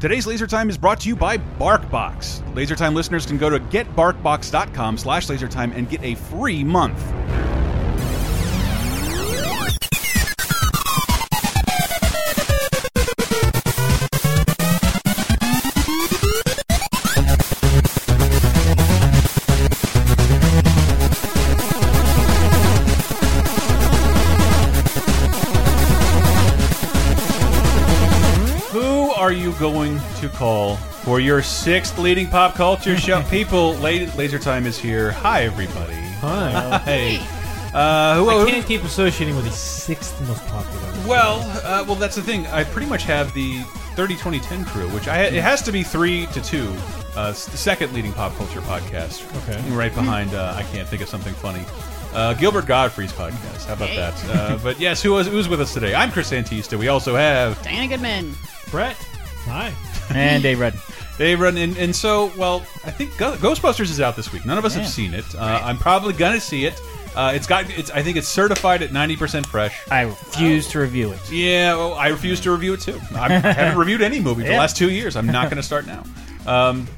Today's Laser Time is brought to you by BarkBox. Laser Time listeners can go to getbarkbox.com slash lasertime and get a free month. To call for your sixth leading pop culture show? People, La- Laser Time is here. Hi, everybody. Hi. Hey. Uh, who, I can't keep associating with the sixth most popular. Well, uh, well, that's the thing. I pretty much have the 30 2010 crew, which I it has to be three to two. Uh, it's the second leading pop culture podcast. Okay. Right behind. Uh, I can't think of something funny. Uh, Gilbert Gottfried's podcast. How about that? Uh, but yes, who was who's with us today? I'm Chris Antista. We also have Diana Goodman. Brett. Hi. And Dave Rudd. Dave Run, and, and so well, I think Go Ghostbusters is out this week. None of us have seen it. Uh, I'm probably gonna see it. Uh, it's got. It's. I think it's certified at 90% fresh. I refuse to review it. Yeah, well, I refuse to review it too. I haven't reviewed any movie for the Yeah. last two years. I'm not going to start now. Um,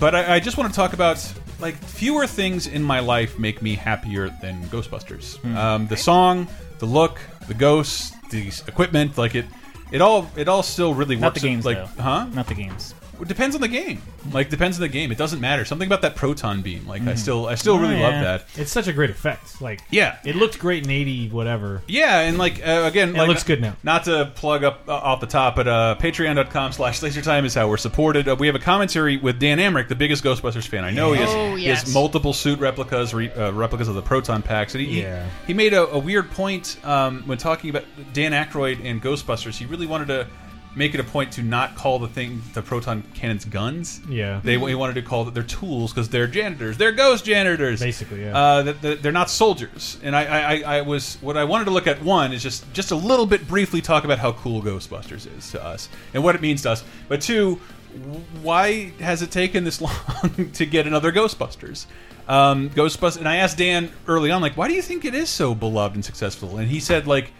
but I, I just want to talk about like fewer things in my life make me happier than Ghostbusters. Hmm. Um, the song, the look, the ghosts, the equipment, like it. It all, it all still really works. Not the games, like, though. huh? Not the games. It depends on the game. Like depends on the game. It doesn't matter. Something about that proton beam. Like I still, I still Oh, really yeah. love that. It's such a great effect. Like, Yeah. it looked great in '80, whatever. Yeah, and like uh, again, it like, looks good now. Not to plug up uh, off the top, but uh, patreon.com slash lasertime is how we're supported. Uh, we have a commentary with Dan Amrich, the biggest Ghostbusters fan I know. He has, Oh, he has yes. multiple suit replicas, re, uh, replicas of the proton packs. And he, Yeah. he, he made a, a weird point um, when talking about Dan Aykroyd and Ghostbusters. He really wanted to make it a point to not call the thing the proton cannons guns. Yeah. They he wanted to call it their tools because they're janitors. They're ghost janitors. Basically, yeah. Uh, they're not soldiers. And I, I, I- I was what I wanted to look at one is just just a little bit briefly talk about how cool Ghostbusters is to us and what it means to us. But two, why has it taken this long to get another Ghostbusters? Um, Ghostbusters, and I asked Dan early on, like, why do you think it is so beloved and successful? And he said, like,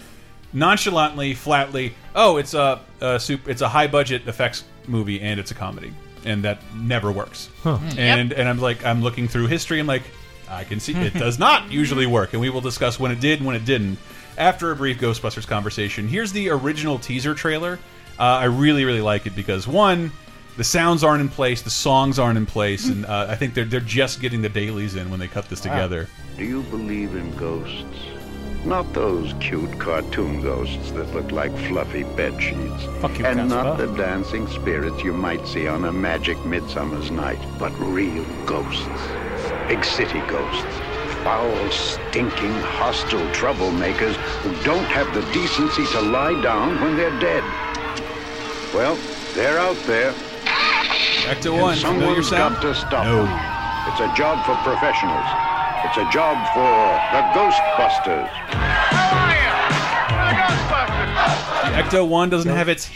nonchalantly, flatly, "Oh, it's a, a soup, it's a high budget effects movie and it's a comedy, and that never works." Huh. And and I'm like, I'm looking through history, I'm like, I can see it does not usually work, and we will discuss when it did, and when it didn't. After a brief Ghostbusters conversation, here's the original teaser trailer. Uh, I really, really like it because one, the sounds aren't in place, the songs aren't in place, and uh, I think they're they're just getting the dailies in when they cut this together. Do you believe in ghosts? Not those cute cartoon ghosts that look like fluffy bed sheets. Fuck you, and not the dancing spirits you might see on a magic midsummer's night, but real ghosts. Big city ghosts. Foul, stinking, hostile troublemakers who don't have the decency to lie down when they're dead. Well, they're out there. Back to and one. Someone's got to stop No. them. It's a job for professionals. It's a job for the Ghostbusters. The Ghostbusters. Ecto One doesn't have its.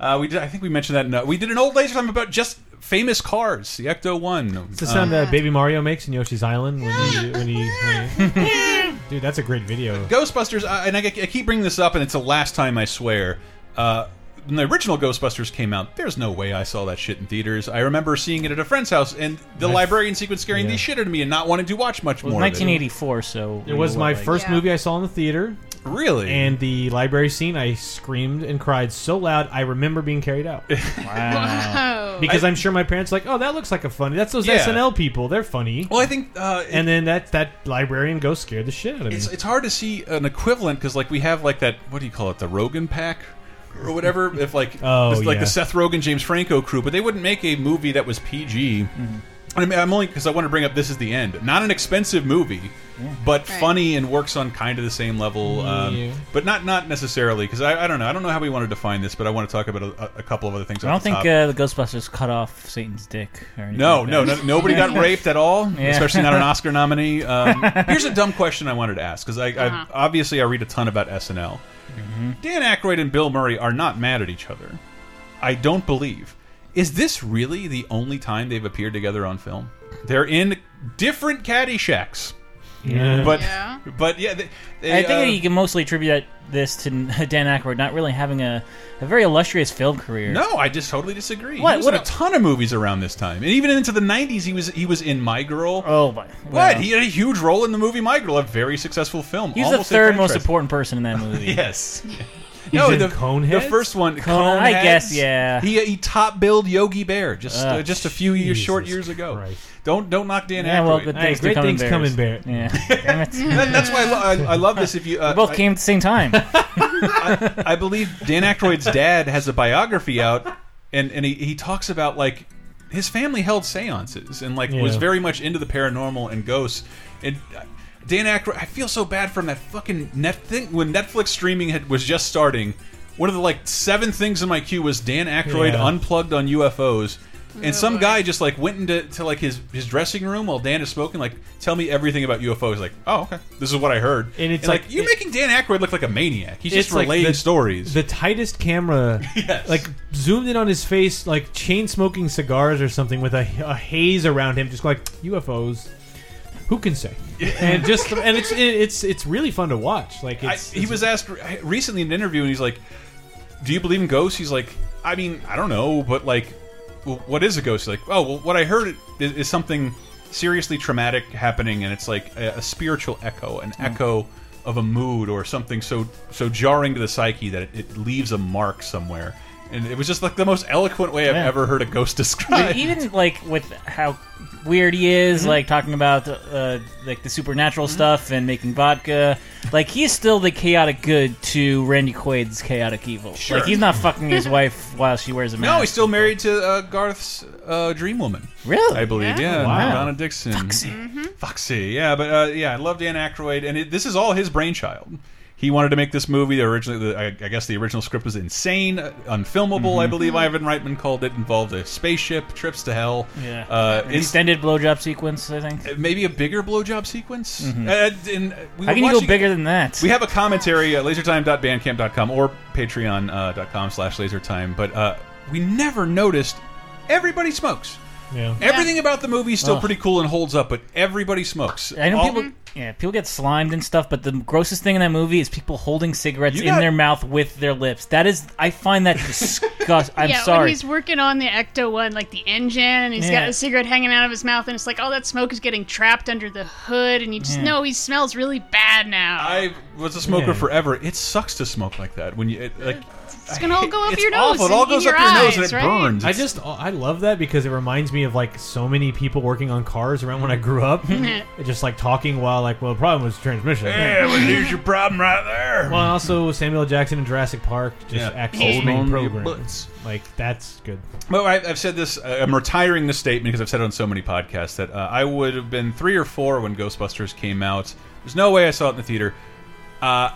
Uh, we did. I think we mentioned that. In, uh, we did an old laser time about just famous cars. The Ecto One. It's the sound that Baby Mario makes in Yoshi's Island when he, when he, when he- dude, that's a great video. Ghostbusters, uh, and I, I keep bringing this up, and it's the last time I swear. Uh, when the original Ghostbusters came out, there's no way I saw that shit in theaters. I remember seeing it at a friend's house, and the My- librarian sequence scaring yeah. the shit out of me, and not wanting to watch much It was more. of 1984, so It was my like- first Yeah. movie I saw in the theater. Really? and the library scene. I screamed and cried so loud. I remember being carried out Wow. Oh. because I'm sure my parents were like, "Oh, that looks like a funny. That's those Yeah. SNL people. They're funny." well, I think. Uh, and then that that librarian ghost scared the shit out of me. it's it's hard to see an equivalent because like we have like that what do you call it the Rogen pack or whatever if like Oh, it's like yeah. the Seth Rogen James Franco crew but they wouldn't make a movie that was PG. I mean, I'm only because I want to bring up this is the end. Not an expensive movie, but Right. funny and works on kind of the same level. Um, but not not necessarily because I, I don't know. I don't know how we want to define this, but I want to talk about a, a couple of other things. I don't the think top. uh, the Ghostbusters cut off Satan's dick. Or anything No, like no, no, nobody got raped at all, Yeah. especially not an Oscar nominee. Um, here's a dumb question I wanted to ask because I, I Uh-huh. obviously I read a ton about SNL. Dan Aykroyd and Bill Murray are not mad at each other. I don't believe. Is this really the only time they've appeared together on film? They're in different Caddyshacks. Yeah. But Yeah. but yeah, they, they, I think uh, you can mostly attribute this to Dan Aykroyd not really having a, a very illustrious film career. No, I just totally disagree. What- He was what in a a- ton of movies around this time, and even into the '90s, he was he was in My Girl. Oh, my. What? well, He had a huge role in the movie My Girl, a very successful film. He was the third most important person in that movie. Yes. He's no, in the, Coneheads? the first one, Coneheads, I guess, yeah. He he top billed Yogi Bear just uh, Ugh, just a few years, short Jesus years ago. Christ. Don't don't knock Dan Yeah, well, Aykroyd. good Hey, things, great to come things in come in bears. Bear. Yeah, damn it. That- that's why I, lo- I, I love this. If you uh, We both I- came at the same time. I, I believe Dan Aykroyd's dad has a biography out, and and he, he talks about like his family held seances and like was very much into the paranormal and ghosts. And uh, Dan Aykroyd, I feel so bad from that fucking net thing when Netflix streaming had, was just starting. One of the like seven things in my queue was Dan Aykroyd Yeah. unplugged on UFOs. And Oh, some boy. guy just like went into to like his his dressing room while Dan is smoking. Like, tell me everything about UFOs. Like, oh okay, this is what I heard. And it's like, like- you're it- making Dan Aykroyd look like a maniac. He's It's just like the- stories. The tightest camera, Yes. like zoomed in on his face, like chain smoking cigars or something with a, a haze around him, just like UFOs. Who can say? And just and it's it's it's really fun to watch. Like I, it's, he was asked recently in an interview, and he's like, "Do you believe in ghosts?" He's like, "I mean, I don't know, but like, well, what is a ghost?" Like, "Oh, well, what I heard is, is something seriously traumatic happening, and it's like a, a spiritual echo, an hmm. echo of a mood or something so so jarring to the psyche that it, it leaves a mark somewhere." And it was just like the most eloquent way I've Yeah. ever heard a ghost described. Even like with how weird he is, Mm-hmm. like talking about uh, like the supernatural stuff and making vodka. Like he's still the chaotic good to Randy Quaid's chaotic evil. Sure. Like he's not fucking his wife while she wears a mask. no, he's still married to uh, Garth's uh, dream woman. really. I believe, Yeah? yeah, Wow. Donna Dixon, Foxy, Foxy, yeah, but uh, yeah, I love Dan Aykroyd, and it, this is all his brainchild. He wanted to make this movie. Originally, the, I, I guess the original script was insane, uh, unfilmable. I believe Ivan Reitman called it. Involved a spaceship, trips to hell. Yeah. uh, An it's extended blowjob sequence, I think. maybe a bigger blowjob sequence. Uh, and we How can you go bigger than that? We have a commentary at lasertime.bandcamp.com or patreon.com slash lasertime, but uh, we never noticed everybody smokes. yeah. Everything about the movie is still Ugh. pretty cool and holds up, but everybody smokes. I know All- people. Yeah, people get slimed and stuff, but the grossest thing in that movie is people holding cigarettes You in got- their mouth with their lips. That is, I find that disgust. I'm yeah, when sorry. he's working on the Ecto one, like the engine, and he's Yeah. got a cigarette hanging out of his mouth, and it's like all that smoke is getting trapped under the hood, and you just Yeah. know he smells really bad now. I was a smoker Yeah. forever. It sucks to smoke like that when you it, like. It's gonna all go up it's your nose awful. It and all in goes up your nose and it right? burns. I It's- just I love that because it reminds me of like so many people working on cars around when I grew up, just like talking while like well the problem was transmission. yeah, well, here's your problem right there. Well, and also Samuel Jackson in Jurassic Park just Yeah. acts Hold as main on to your program. butts. Like that's good. Well, I, I've said this. uh, I'm retiring this statement because I've said it on so many podcasts that uh, I would have been three or four when Ghostbusters came out. There's no way I saw it in the theater. Uh,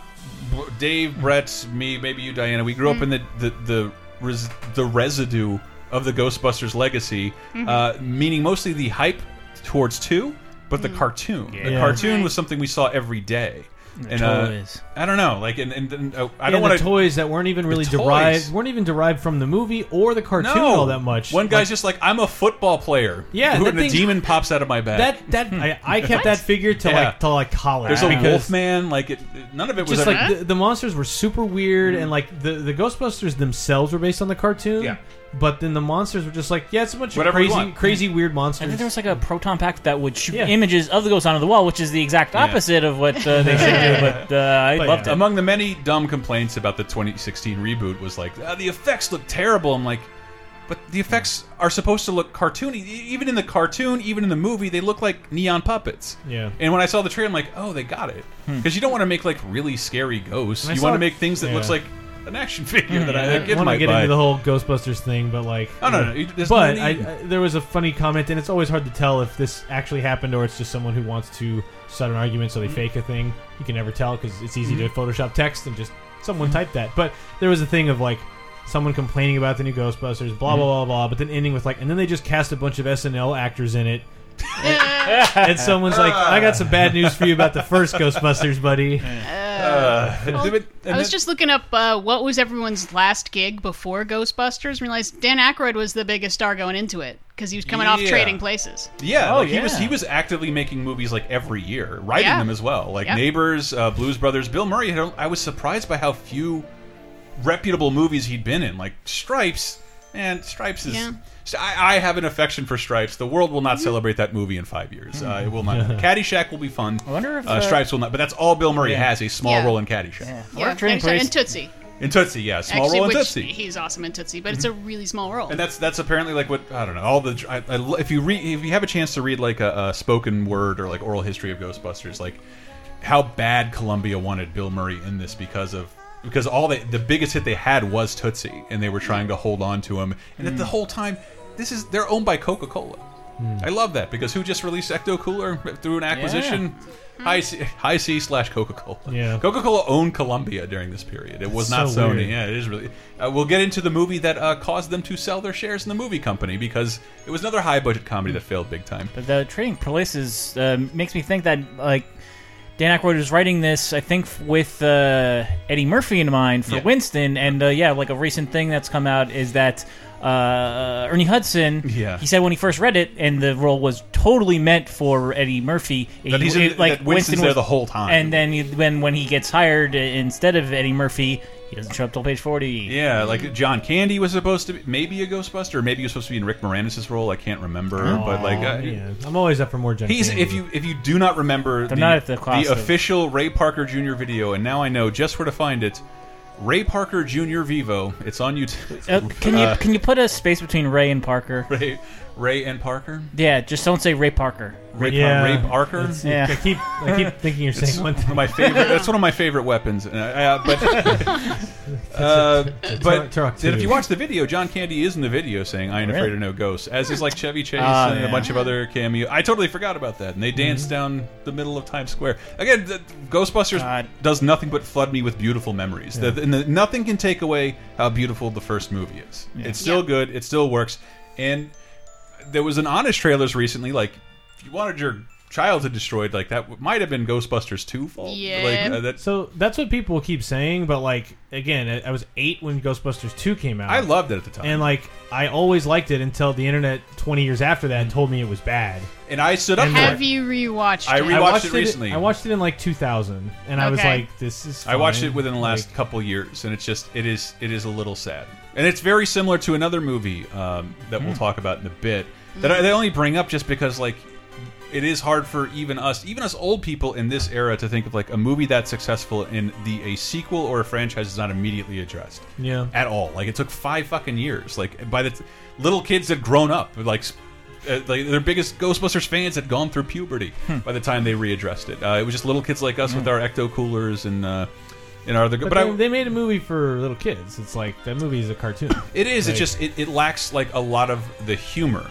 B- Dave, Brett, me, maybe you, Diana. We grew up in the the the, res the residue of the Ghostbusters legacy, uh, meaning mostly the hype towards two, but the cartoon. The cartoon was something we saw every day. and toys. uh, I don't know, like, and, and, and uh, I I don't don't want toys that weren't even really derived weren't even derived from the movie or the cartoon all that much. One guy's Like, just like, I'm a football player. Yeah, who, that and a demon pops out of my back. that that I, I kept that figure to Yeah. like to like college. There's a because Wolfman. Like, it, none of it was Just ever. like the, the monsters were super weird, and like the the Ghostbusters themselves were based on the cartoon. Yeah. But then the monsters were just like, yeah, it's a bunch Whatever of crazy, want. crazy weird monsters. And then there was like a proton pack that would shoot Yeah. images of the ghost onto the wall, which is the exact opposite of what uh, they should do. But uh, I But loved yeah. it. Among the many dumb complaints about the 2016 reboot was like, ah, the effects look terrible. I'm like, but the effects are supposed to look cartoony. E- Even in the cartoon, even in the movie, they look like neon puppets. Yeah. And when I saw the trailer, I'm like, oh, they got it. Because you don't want to make like really scary ghosts. And I You saw want to make things that yeah. looks like an action figure that I, I a kid want to might get buy. into the whole Ghostbusters thing, but like, Oh, no, no, you- there's but I. I, there was a funny comment, and it's always hard to tell if this actually happened or it's just someone who wants to start an argument, so they fake a thing. You can never tell because it's easy to mm-hmm. Photoshop text and just someone typed that. But there was a thing of like someone complaining about the new Ghostbusters, blah mm-hmm. blah blah blah, but then ending with like, and then they just cast a bunch of SNL actors in it. and someone's like, "I got some bad news for you about the first Ghostbusters, buddy." Uh, Well, I was just looking up uh, what was everyone's last gig before Ghostbusters and realized Dan Aykroyd was the biggest star going into it. because he was coming off Yeah. Trading Places. Yeah, Oh, like he was yeah. he was actively making movies like every year, writing Yeah. them as well, like Yep. Neighbors, uh, Blues Brothers. Bill Murray. Had, I was surprised by how few reputable movies he'd been in, like Stripes. And Stripes is. Yeah. I, I have an affection for Stripes. The world will not celebrate that movie in five years. Uh, it will not. Caddyshack will be fun. I wonder if, uh, uh, Stripes will not. But that's all Bill Murray Yeah. has—a small Yeah. role in Caddyshack. Yeah. Yeah, Or and, and Tootsie. In Tootsie, yeah, small Actually, role in which Tootsie. he's awesome in Tootsie, but it's a really small role. And that's that's apparently like what I don't know. All the I, I, if you read if you have a chance to read like a, a spoken word or like oral history of Ghostbusters, like how bad Columbia wanted Bill Murray in this because of because all they the biggest hit they had was Tootsie, and they were trying to hold on to him, and that the whole time this is they're owned by Coca Cola. I love that because who just released Ecto Cooler through an acquisition? Hi-C, High C slash Coca Cola. Yeah. Coca Cola owned Columbia during this period. It was not so Sony. weird. Yeah, it is really. Uh, we'll get into the movie that uh, caused them to sell their shares in the movie company because it was another high budget comedy that failed big time. But the Trading Places uh, makes me think that like Dan Aykroyd was writing this, I think, with uh, Eddie Murphy in mind for Yeah. Winston, and uh, yeah, like a recent thing that's come out is that. Uh, Ernie Hudson, Yeah. he said when he first read it, and the role was totally meant for Eddie Murphy. That he- he's in- it- like that Winston's there was- the whole time. and then he, when when he gets hired uh, instead of Eddie Murphy, he doesn't show up till page forty. Yeah, like John Candy was supposed to be maybe a Ghostbuster, or maybe he was supposed to be in Rick Moranis' role. I can't remember, but like. Aw, Uh, man. I'm always up for more John He's Candy. if you if you do not remember the, not at the cost of- official Ray Parker Jr. video, and now I know just where to find it. Ray Parker Jr. Vevo. It's on YouTube. Uh, can you can you put a space between Ray and Parker? Ray, Ray and Parker. Yeah, just don't say Ray Parker. Ray, yeah, Ray Parker. It's- Yeah. I keep I keep thinking you're saying one One thing. of my favorite. That's one of my favorite weapons. Uh, uh, but uh, but Turok then if you watch the video, John Candy is in the video saying "I ain't afraid of no ghosts," as is like Chevy Chase Ah, and a bunch of other cameo. I totally forgot about that, and they danced down the middle of Times Square again. The, Ghostbusters God. does nothing but flood me with beautiful memories. The, and the, nothing can take away how beautiful the first movie is. It's still Yeah. good. It still works. And there was an honest trailers recently. Like, if you wanted your childhood destroyed, like that might have been Ghostbusters 2 fault. Yeah. Like uh, that. So that's what people keep saying, but like again, I I was eight when Ghostbusters two came out. I loved it at the time. and like I always liked it until the internet 20 years after that told me it was bad. and I stood up And for Have it. you rewatched I it? I watched watched it recently. I watched it in like 2000, and I was Okay. like, "This is." I watched fine. it within the last Like, couple years, and it's just it is it is a little sad, and it's very similar to another movie um, that we'll talk about in a bit. That I, they only bring up just because like it is hard for even us, even us old people in this era, to think of like a movie that's successful in the a sequel or a franchise is not immediately addressed. Yeah. at all. Like it took five fucking years. Like by the t little kids had grown up, like. Uh, like their biggest Ghostbusters fans had gone through puberty Hmm. by the time they readdressed it. Uh, it was just little kids like us with our ecto coolers and uh, and our other. But, But, they, I, they made a movie for little kids. It's like that movie is a cartoon. it is. Like- it just it, it lacks like a lot of the humor.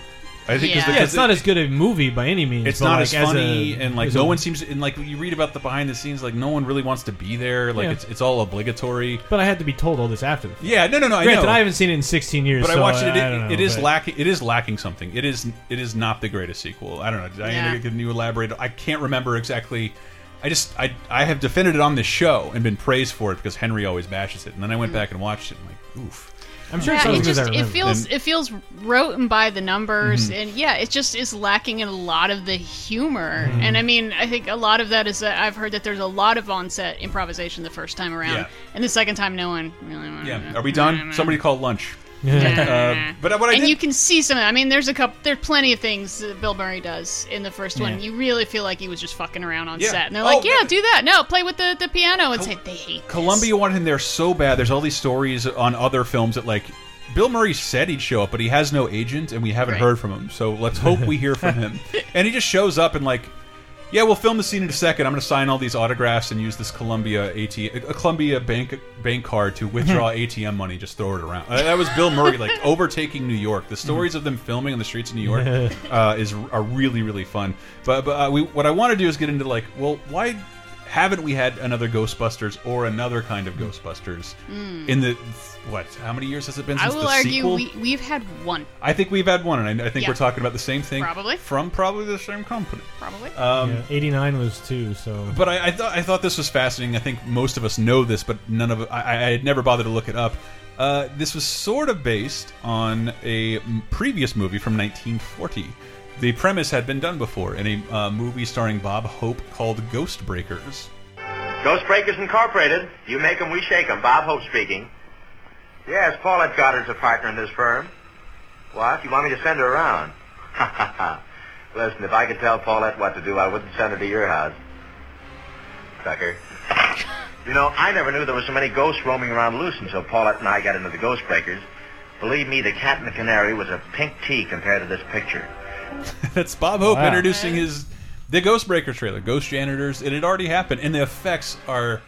I think 'cause Yeah. the- yeah, it's not as good a movie by any means. It's not like, as as funny, a- and like no a- one seems. And like you read about the behind the scenes, like no one really wants to be there. Like Yeah. it's it's all obligatory. But I had to be told all this after the fact. Yeah, no, no, no. I Granted, know. I haven't seen it in 16 years. but I watched it. It, I don't know, it is but- lacking. It is lacking something. It is. It is not the greatest sequel. I don't know. Diana, Yeah. can you elaborate? I can't remember exactly. I just I I have defended it on this show and been praised for it because Henry always bashes it, and then I went mm. back and watched it. and I'm like, oof. I'm sure Yeah, it's it just it feels And- it feels rote and by the numbers, Mm-hmm. and yeah, it just is lacking in a lot of the humor. Mm-hmm. And I mean, I think a lot of that is that I've heard that there's a lot of on-set improvisation the first time around, Yeah. and the second time, no one really. Yeah. Are we done? Somebody call lunch. Yeah. Uh, but what I and did, you can see some. I mean, there's a couple. There's plenty of things that Bill Murray does in the first one. Yeah. You really feel like he was just fucking around on Yeah. set, and they're Oh, like, "Yeah, but- do that. No, play with the, the piano." And say they hate this. Columbia wanted him there so bad. There's all these stories on other films that like Bill Murray said he'd show up, but he has no agent, and we haven't Right. heard from him. So let's hope we hear from him. And he just shows up and like, yeah, we'll film the scene in a second. I'm going to sign all these autographs and use this Columbia ATM, a Columbia bank bank card to withdraw ATM money. Just throw it around. Uh, That was Bill Murray like overtaking New York. The stories of them filming on the streets of New York uh, is are really really fun. But but uh, we, what I want to do is get into like, well, why haven't we had another Ghostbusters or another kind of Ghostbusters in the what? How many years has it been Hmm. I will the argue sequel? we we've had one I think we've had one, and I, I think Yeah. we're talking about the same thing. Probably. from probably the same company. probably. Um, Yeah, 89 was two, so. But I, I thought I thought this was fascinating. I think most of us know this, but none of I, I had never bothered to look it up. Uh, this was sort of based on a previous movie from 1940. The premise had been done before in a uh, movie starring Bob Hope called Ghost Breakers. Ghost Breakers Incorporated. You make 'em, we shake 'em. Bob Hope speaking. Yes, Paulette Goddard's a partner in this firm. What? You want me to send her around? Ha ha ha. Listen, if I could tell Paulette what to do, I wouldn't send her to your house. Sucker. You know, I never knew there were so many ghosts roaming around loose until Paulette and I got into the Ghost Breakers. Believe me, the cat and the canary was a pink tea compared to this picture. That's Bob Hope Wow. introducing his the Ghost Breaker trailer, Ghost Janitors. It had already happened, and the effects are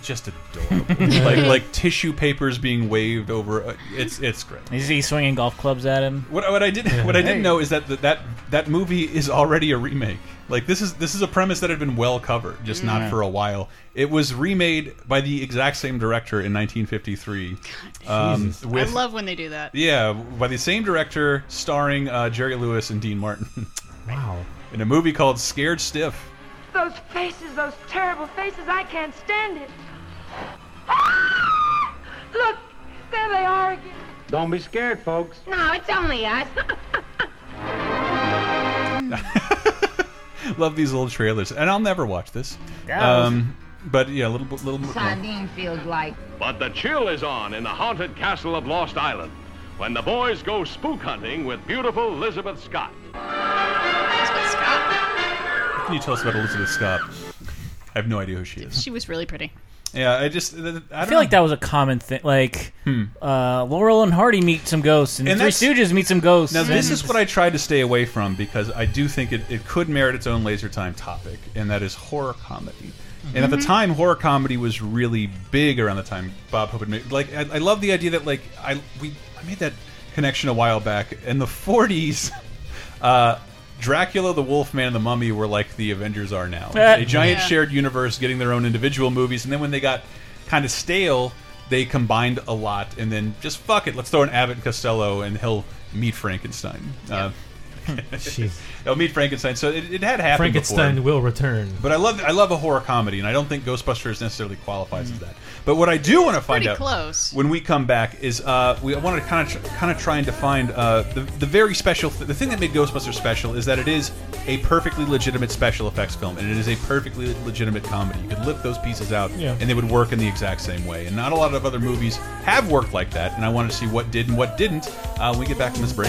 just adorable, like like tissue papers being waved over. uh, It's it's great. Is he swinging golf clubs at him? What, what I did what I didn't know is that the, that that movie is already a remake. Like this is this is a premise that had been well covered, just not for a while. It was remade by the exact same director in 1953. Um, I love when they do that. yeah, by the same director, starring uh, Jerry Lewis and Dean Martin Wow. in a movie called Scared Stiff. Those faces, those terrible faces, I can't stand it. Look, there they are again. Don't be scared, folks. No, it's only us. Love these little trailers, and I'll never watch this. Yeah. Um, but yeah, a little bit- little. more. Sardine feels like. But the chill is on in the haunted castle of Lost Island when the boys go spook hunting with beautiful Elizabeth Scott. Elizabeth Scott. What can you tell us about Elizabeth Scott? I have no idea who she is. She was really pretty. Yeah, I just I, don't I feel like that was a common thing. Like Hmm. uh, Laurel and Hardy meet some ghosts, and, And Three that's- Stooges meet some ghosts. Now, this is what I tried to stay away from because I do think it, it could merit its own laser time topic, and that is horror comedy. And at the time, horror comedy was really big around the time Bob Hope had made. Like, I, I love the idea that like I we I made that connection a while back in the '40s. Uh, Dracula, the Wolfman, and the Mummy were like the Avengers are now. a giant Yeah. shared universe, getting their own individual movies, and then when they got kind of stale, they combined a lot, and then just fuck it, let's throw in Abbott and Costello, and he'll meet Frankenstein. Uh, He'll meet Frankenstein. So it, it had happened Frankenstein before. will return. But I love I love a horror comedy, and I don't think Ghostbusters necessarily qualifies as that. But what I do want to find Pretty out close. when we come back is uh, we want to kind of kind of try and define uh, the the very special th the thing that made Ghostbusters special is that it is a perfectly legitimate special effects film, and it is a perfectly legitimate comedy. You could lift those pieces out, Yeah. and they would work in the exact same way. And not a lot of other movies have worked like that. And I wanted to see what did and what didn't uh, when we get back from this break.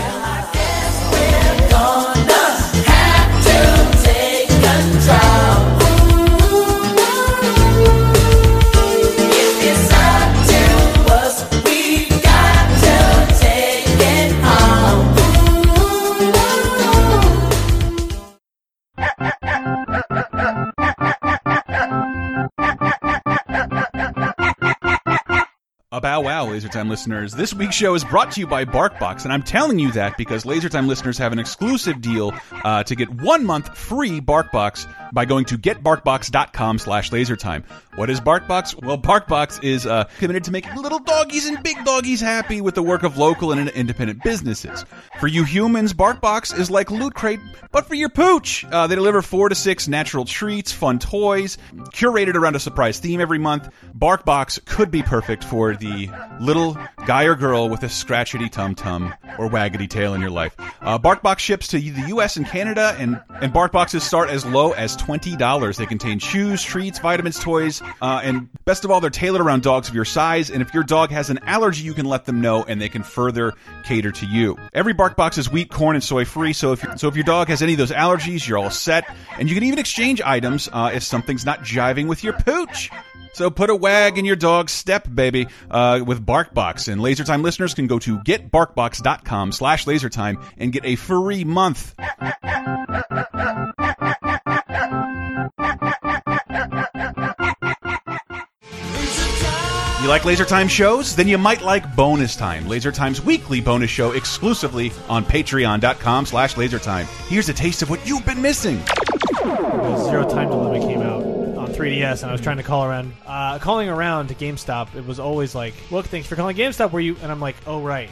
A bow wow, LaserTime listeners. This week's show is brought to you by BarkBox, and I'm telling you that because LaserTime listeners have an exclusive deal uh, to get one month free BarkBox by going to getbarkbox.com slash lasertime. What is BarkBox? Well, BarkBox is uh, committed to making little doggies and big doggies happy with the work of local and independent businesses. For you humans, BarkBox is like Loot Crate, but for your pooch. Uh, they deliver four to six natural treats, fun toys, curated around a surprise theme every month. BarkBox could be perfect for the little guy or girl with a scratchety tum tum or waggity tail in your life. Uh, BarkBox ships to the U.S. and Canada, and and BarkBoxes start as low as twenty dollars. They contain shoes, treats, vitamins, toys, uh, and best of all, they're tailored around dogs of your size. And if your dog has an allergy, you can let them know, and they can further cater to you. Every BarkBox is wheat, corn, and soy free. So if so, if your dog has any of those allergies, you're all set. And you can even exchange items uh, if something's not jiving with your pooch. So put a wag in your dog's step, baby, uh, with BarkBox. And LaserTime listeners can go to getbarkbox.com slash lasertime and get a free month. You like Laser Time shows? Then you might like Bonus Time, Laser Time's weekly bonus show exclusively on patreon.com slash lasertime. Here's a taste of what you've been missing. Zero Time on 3DS, and I was trying to call around, uh, calling around to GameStop. It was always like, "Look, thanks for calling GameStop." Where you? And I'm like, "Oh right,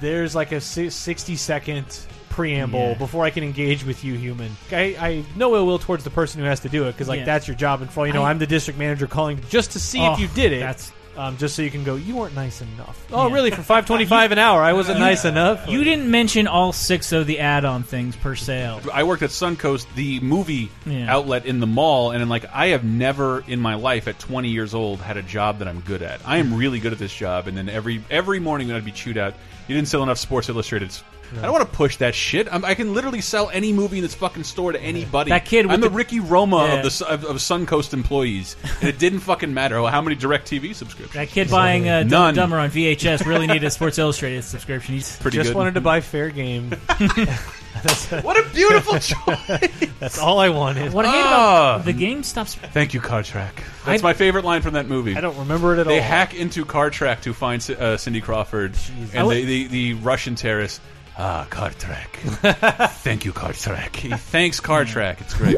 there's like a si- 60 second preamble Yeah. before I can engage with you, human." I, I no ill will towards the person who has to do it because like Yeah. that's your job, and for all you know, I- I'm the district manager calling just to see Oh, if you did it. That's um, just so you can go. You weren't nice enough. Oh, really? For five twenty five an hour, I wasn't nice enough. You didn't mention all six of the add-on things per sale. I worked at Suncoast, the movie Yeah. outlet in the mall, and like I have never in my life at 20 years old had a job that I'm good at. I am really good at this job, and then every every morning when I'd be chewed out, you didn't sell enough Sports Illustrated. I don't want to push that shit. I'm, I can literally sell any movie in this fucking store to anybody. That kid with I'm the, the- Ricky Roma Yeah. of the of, of Suncoast employees, and it didn't fucking matter how many Direct TV subscriptions. That kid buying uh, None. Dumber on VHS really needed a Sports Illustrated subscription. He's Pretty Just good. wanted to buy fair game. what a beautiful choice. that's all I wanted. what I hate Ah. about the game stops. Thank you, Car Track. That's I- my favorite line from that movie. I don't remember it at They all. They hack into Car Track to find uh, Cindy Crawford, I and would- the, the, the Russian terrorist. Ah, Car Track. Thank you, Car Track. He thanks Car Track. It's great.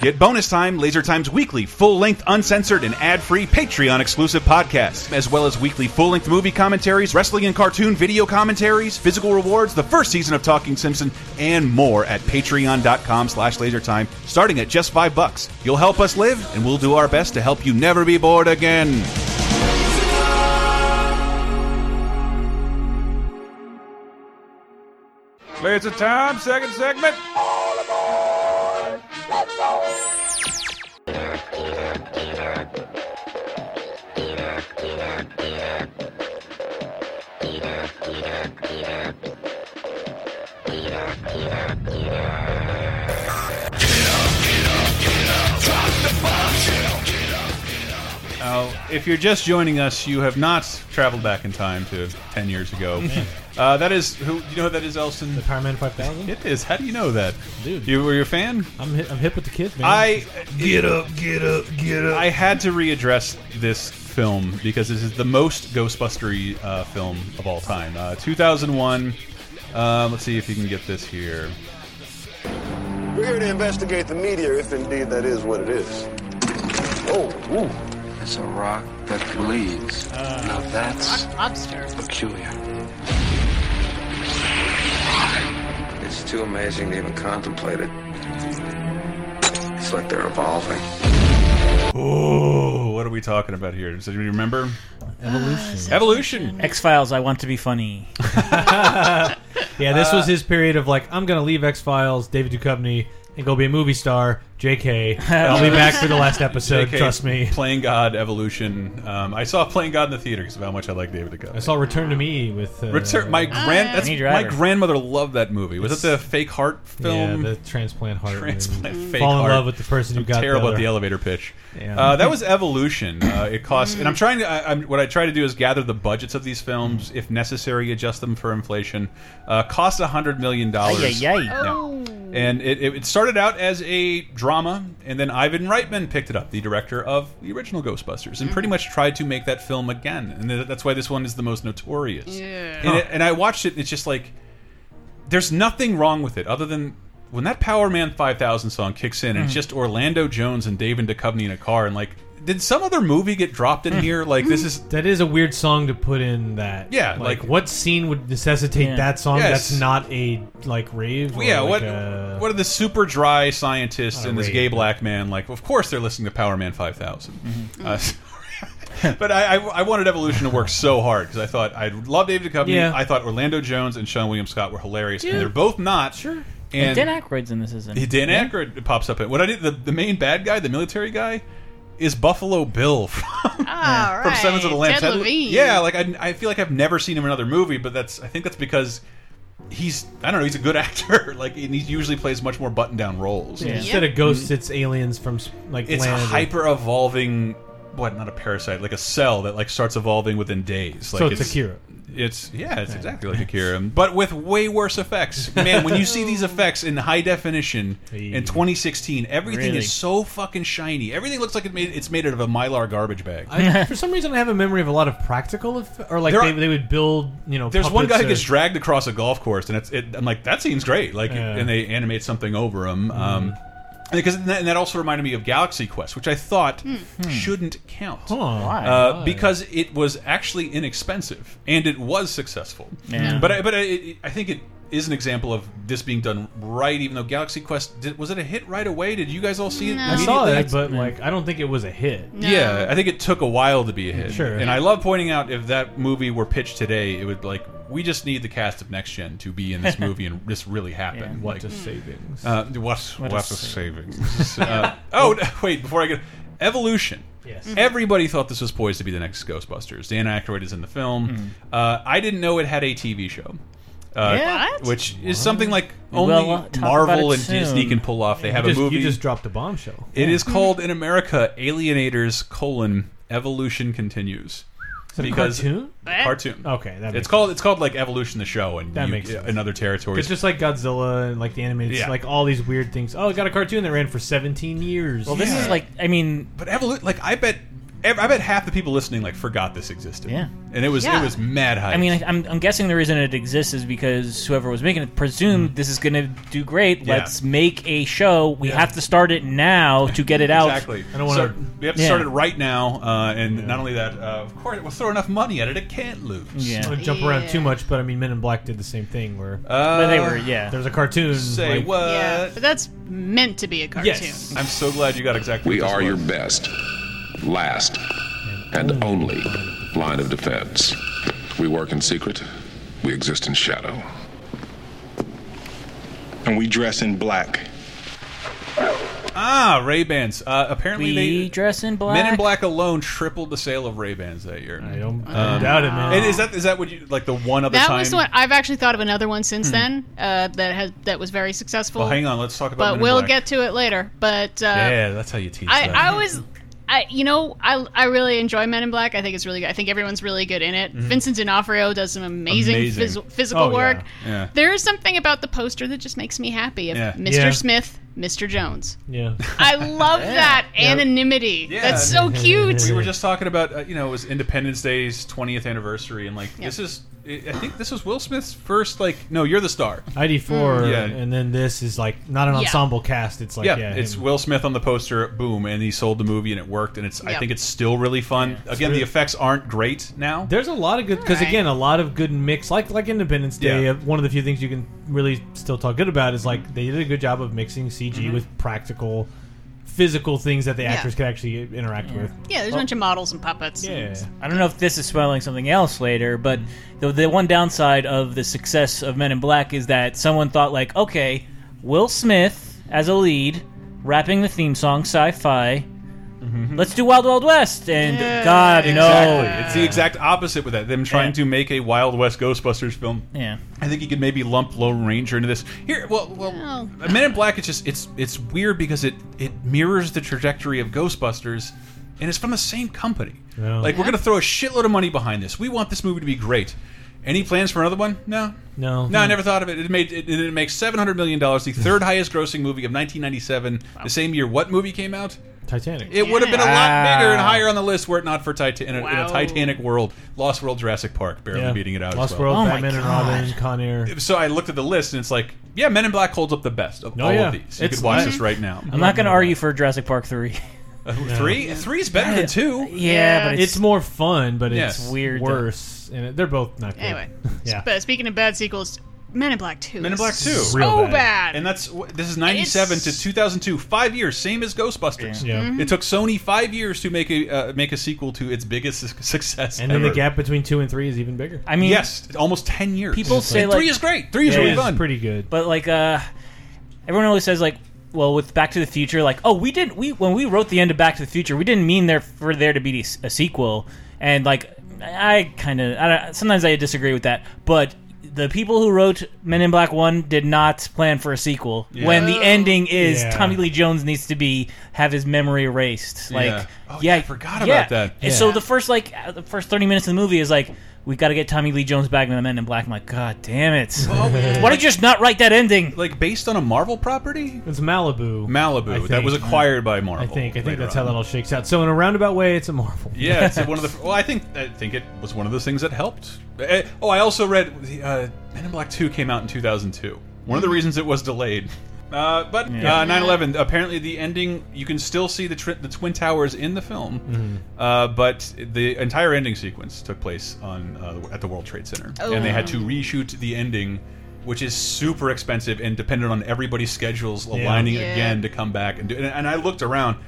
Get bonus time, Laser Times weekly, full length, uncensored, and ad free Patreon exclusive podcasts, as well as weekly full length movie commentaries, wrestling and cartoon video commentaries, physical rewards, the first season of Talking Simpson, and more at patreon.com slash lasertime, starting at just five bucks. You'll help us live, and we'll do our best to help you never be bored again. Laser time, second segment. Uh, if you're just joining us, you have not traveled back in time to 10 years ago. uh, that is, who, you know who that is, Elston? The Powerman five thousand. It is. How do you know that? Dude. You were you a fan? I'm hip, I'm hip with the kids, man. I Get up, get up, get up. I had to readdress this film because this is the most Ghostbustery uh, film of all time. Uh, 2001. Uh, let's see if you can get this here. We're here to investigate the meteor, if indeed that is what it is. Oh, ooh. It's a rock that bleeds. now that's Lobster. peculiar. It's too amazing to even contemplate it. It's like they're evolving. Oh, what are we talking about here? Does anybody remember? Evolution. Evolution. X Files. I want to be funny. Yeah, this Uh, was his period of like, I'm gonna leave X Files, David Duchovny, and go be a movie star. J.K. I'll be back for the last episode. JK, Trust me. Playing God, Evolution. Um, I saw Playing God in the theater because of how much I like David Duchovny. I saw Return to Me with uh, Return, my grand, that's, my grandmother loved that movie. Was it the fake heart film? Yeah, the transplant heart. Transplant movie. fake Fall in heart. love with the person who I'm got terrible the at the elevator pitch. Yeah. Uh, that was Evolution. Uh, it costs, and I'm trying to. I, I'm, what I try to do is gather the budgets of these films, if necessary, adjust them for inflation. Uh, cost a hundred million dollars. Yeah, ay, ay. Oh. And it, it started out as a drama, and then Ivan Reitman picked it up, the director of the original Ghostbusters, and pretty mm. much tried to make that film again. And that's why this one is the most notorious. Yeah. And, it, and I watched it, and it's just like, there's nothing wrong with it other than when that Powerman 5000 song kicks in, and it's just Orlando Jones and David Duchovny in a car, and like, did some other movie get dropped in here? Like, this is. That is a weird song to put in. That Yeah, like, like- what scene would necessitate Yeah. that song? Yes. That's not a like rave. or yeah, like what a- what are the super dry scientists and this rave, gay but- black man like? Of course, they're listening to Powerman 5000. Mm-hmm. Uh, but I, I, I wanted Evolution to work so hard because I thought I love David Duchovny. Yeah. I thought Orlando Jones and Seann William Scott were hilarious, Yeah. and they're both not. Sure. And, And, Dan Aykroyd's in this, isn't he? Dan Yeah. Aykroyd pops up. In, what I did the, the main bad guy, the military guy, is Buffalo Bill from, ah, All right. from Silence of the Lambs. Ted Levine. Yeah, like I, I feel like I've never seen him in another movie, but that's I think that's because he's I don't know he's a good actor. like and he usually plays much more button down roles. Yeah, Instead of ghosts, mm-hmm. it's aliens from like It's land. hyper evolving. What? Not a parasite, like a cell that like starts evolving within days. Like So it's Akira. It's yeah, it's exactly like Akira, but with way worse effects. Man, when you see these effects in high definition in 2016, everything Really? is so fucking shiny. Everything looks like it made, it's made out of a mylar garbage bag. I, for some reason, I have a memory of a lot of practical, eff- or like There they, are- they would build, you know. There's one guy puppets who or- gets dragged across a golf course, and it's it, I'm like that seems great. Like, Yeah. and they animate something over him. Um, because and that, and that also reminded me of Galaxy Quest, which I thought shouldn't count. Huh. Why? Uh, Why? because it was actually inexpensive and it was successful. Yeah. But I, but I, I think it is an example of this being done right. Even though Galaxy Quest did, was it a hit right away? Did you guys all see it? I saw immediately? it, but like I don't think it was a hit. Yeah, I think it took a while to be a hit. Sure. And I love pointing out if that movie were pitched today, it would like we just need the cast of Next Gen to be in this movie and this really happen. What like, a savings. Uh, what What what, a a savings? uh, oh no, wait! Before I get Evolution. Yes. Mm-hmm. Everybody thought this was poised to be the next Ghostbusters. Dan Aykroyd is in the film. Mm-hmm. Uh, I didn't know it had a TV show. Uh, Yeah. What? Which is something like We'll, only uh, talk Marvel about it and Disney soon. can pull off. They You have just- a movie. You just dropped a bombshell. It is called in America Alienators colon Evolution Continues. Is it a cartoon? Cartoon. Okay, that makes it's called it's called like Evolution the show and That you- makes sense. in other territories. It's just like Godzilla and like the animated, Yeah. like all these weird things. Oh, I got a cartoon that ran for 17 years. Well, this is like, I mean, but Evolu like I bet ev- I bet half the people listening like forgot this existed. Yeah. and it was Yeah. it was mad hype. I mean, I'm, I'm guessing the reason it exists is because whoever was making it presumed this is going to do great. Yeah. Let's make a show. We Yeah. have to start it now to get it out. Exactly. I don't So wanna- we have to Yeah. start it right now, uh, and not only that, uh, of course, we'll throw enough money at it; it can't lose. Yeah. I don't want to jump around too much, but I mean, Men in Black did the same thing where Uh, But they were, yeah. there's a cartoon. Say like, what? yeah, but that's meant to be a cartoon. Yes. I'm so glad you got exactly. We what this are your best, last, and only line of defense. We work in secret. We exist in shadow. And we dress in black. Ah, Ray Bans. Uh, apparently, We they dress in black. Men in Black alone tripled the sale of Ray Bans that year. I don't, I don't doubt it, man. And is that is that what you like the one other That time? was one. I've actually thought of another one since then uh, that has that was very successful. Well, hang on. Let's talk about. Men but in we'll Black. get to it later. But uh, yeah, that's how you teach. I, that. I was, I you know, I I really enjoy Men in Black. I think it's really good. I think everyone's really good in it. Vincent D'Onofrio does some amazing, Mm-hmm. Amazing. phys- physical Oh, work. Yeah. There is something about the poster that just makes me happy. Yeah. Mr. Yeah. Smith, Mr. Jones. yeah. I love that anonymity. Yeah. That's so cute. We were just talking about, uh, you know, it was Independence Day's 20th anniversary, and like this is, I think this was Will Smith's first, like, no, you're the star. ID4, Yeah. and then this is like not an Yeah. ensemble cast. It's like yeah, yeah, it's him. Will Smith on the poster, boom, and he sold the movie and it worked, and it's. I Yep. think it's still really fun. Again, the effects aren't great now. There's a lot of good because Alright. again, a lot of good mix. Like like Independence Day. Yeah. uh, One of the few things you can really still talk good about is like they did a good job of mixing CG Mm-hmm. with practical, physical things that the Yeah. actors could actually interact with. Yeah, there's a bunch of models and puppets. Yeah. I don't know if this is spoiling something else later, but the, the one downside of the success of Men in Black is that someone thought, like, okay, Will Smith as a lead, rapping the theme song, sci fi. Mm-hmm. Let's do Wild Wild West. And God, Exactly. no. It's the exact opposite with that. Them trying Yeah. to make a Wild West Ghostbusters film. Yeah. I think you could maybe lump Lone Ranger into this. Here, well, well, Oh. Men in Black. It's just it's it's weird because it it mirrors the trajectory of Ghostbusters, and it's from the same company. Yeah. Like we're gonna throw a shitload of money behind this. We want this movie to be great. Any plans for another one? No. No. No, I never thought of it. It made it, it makes seven hundred million dollars, the third highest grossing movie of 1997. The same year what movie came out? Titanic. It would have been a lot Wow. bigger and higher on the list were it not for Titanic. in, a, in a Wow. Titanic world, Lost World, Jurassic Park, barely yeah. beating it out. Lost as well. World, Oh my Batman and Robin, Con Air. So I looked at the list and it's like, yeah, Men in Black holds up the best of Oh, all yeah. of these. You It's- could watch this right now. I'm not going to argue for Jurassic Park 3. Uh, Three, three is better than two. yeah, but It's, it's, more fun, but Yeah. it's Weird. worse. And they're both not good. Anyway, yeah. but speaking of bad sequels, Men in Black Two. Men in Black 2. So Real bad. bad. And that's this is 97 It's- to 2002, five years, same as Ghostbusters. Yeah. Mm-hmm. It took Sony five years to make a uh, make a sequel to its biggest su- success. And then the ever. gap between two and three is even bigger. I mean, yes, almost 10 years. People say, And like- three is great. Three is Yeah, really it's fun. pretty good. But like, uh, everyone always says like, well, with Back to the Future, like, oh, we did we when we wrote the end of Back to the Future, we didn't mean there for there to be a sequel, and like, I kind of, I don't, sometimes I disagree with that, but. The people who wrote Men in Black One did not plan for a sequel. When the ending is Yeah. Tommy Lee Jones needs to be have his memory erased. Like, Yeah. yeah, Oh, yeah, I forgot about that. And so the first like uh, the first thirty minutes of the movie is like we've got to get Tommy Lee Jones back in the Men in Black. I'm like, God damn it! Why did you just not write that ending? Like based on a Marvel property? It's Malibu. Malibu. I that was acquired by Marvel. I think. I think later that's how on. that all shakes out. So in a roundabout way, it's a Marvel. Yeah, it's one of the. Well, I think I think it was one of those things that helped. Eh, Oh, I also read the uh, Men in Black Two came out in 2002. One of the reasons it was delayed. Uh, but Yeah. uh, 9/11. Apparently, the ending you can still see the tri the twin towers in the film, Mm-hmm. uh, but the entire ending sequence took place on uh, at the World Trade Center, and they had to reshoot the ending which is super expensive and dependent on everybody's schedules aligning Yeah. again to come back and do. And, and I looked around.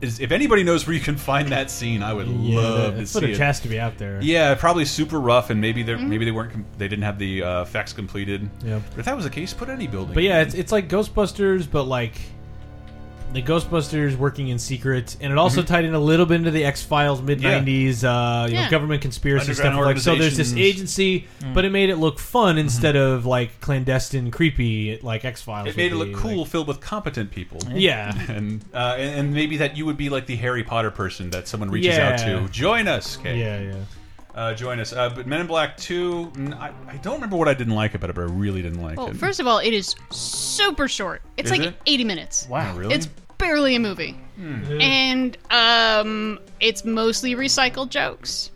Is, if anybody knows where you can find that scene, I would Yeah, love that to see footage it. has to be out there. Yeah, probably super rough, and maybe they Mm-hmm. are maybe they weren't they didn't have the uh, effects completed. Yeah, But if that was the case, put any building. But yeah, in. it's, it's like Ghostbusters, but like the Ghostbusters working in secret, and it also Mhm. tied in a little bit into the X Files mid '90s, uh, you know, Yeah. government conspiracy stuff. Like so, there's this agency, Mm. but it made it look fun instead of like clandestine, creepy, like X Files. It made it look cool, filled with competent people. Yeah. and, uh, and and maybe that you would be like the Harry Potter person that someone reaches out to. Join us, Kay. Yeah, yeah. Uh, join us. Uh, but Men in Black Two, I don't remember what I didn't like about it, but I really didn't like Well, it. first of all, it is super short. It's Is like it? 80 minutes. Wow, really? It's barely a movie. Hmm. And um it's mostly recycled jokes.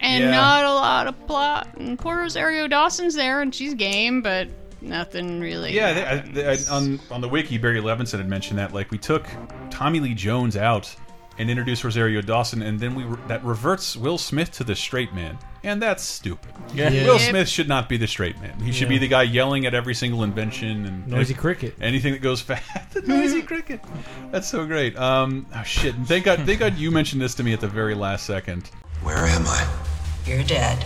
And Yeah. not a lot of plot. And poor Rosario Dawson's there and she's game, but nothing really. Yeah, they, I, they, I, on on the wiki, Barry Levinson had mentioned that like we took Tommy Lee Jones out and introduce Rosario Dawson, and then we re that reverts Will Smith to the straight man, and that's stupid. Yeah. Yeah. Will Smith should not be the straight man. He should Yeah. be the guy yelling at every single invention and Noisy cricket. anything that goes fast. the noisy cricket. That's so great. Um, oh shit! And Thank God, thank God you mentioned this to me at the very last second. Where am I? You're dead.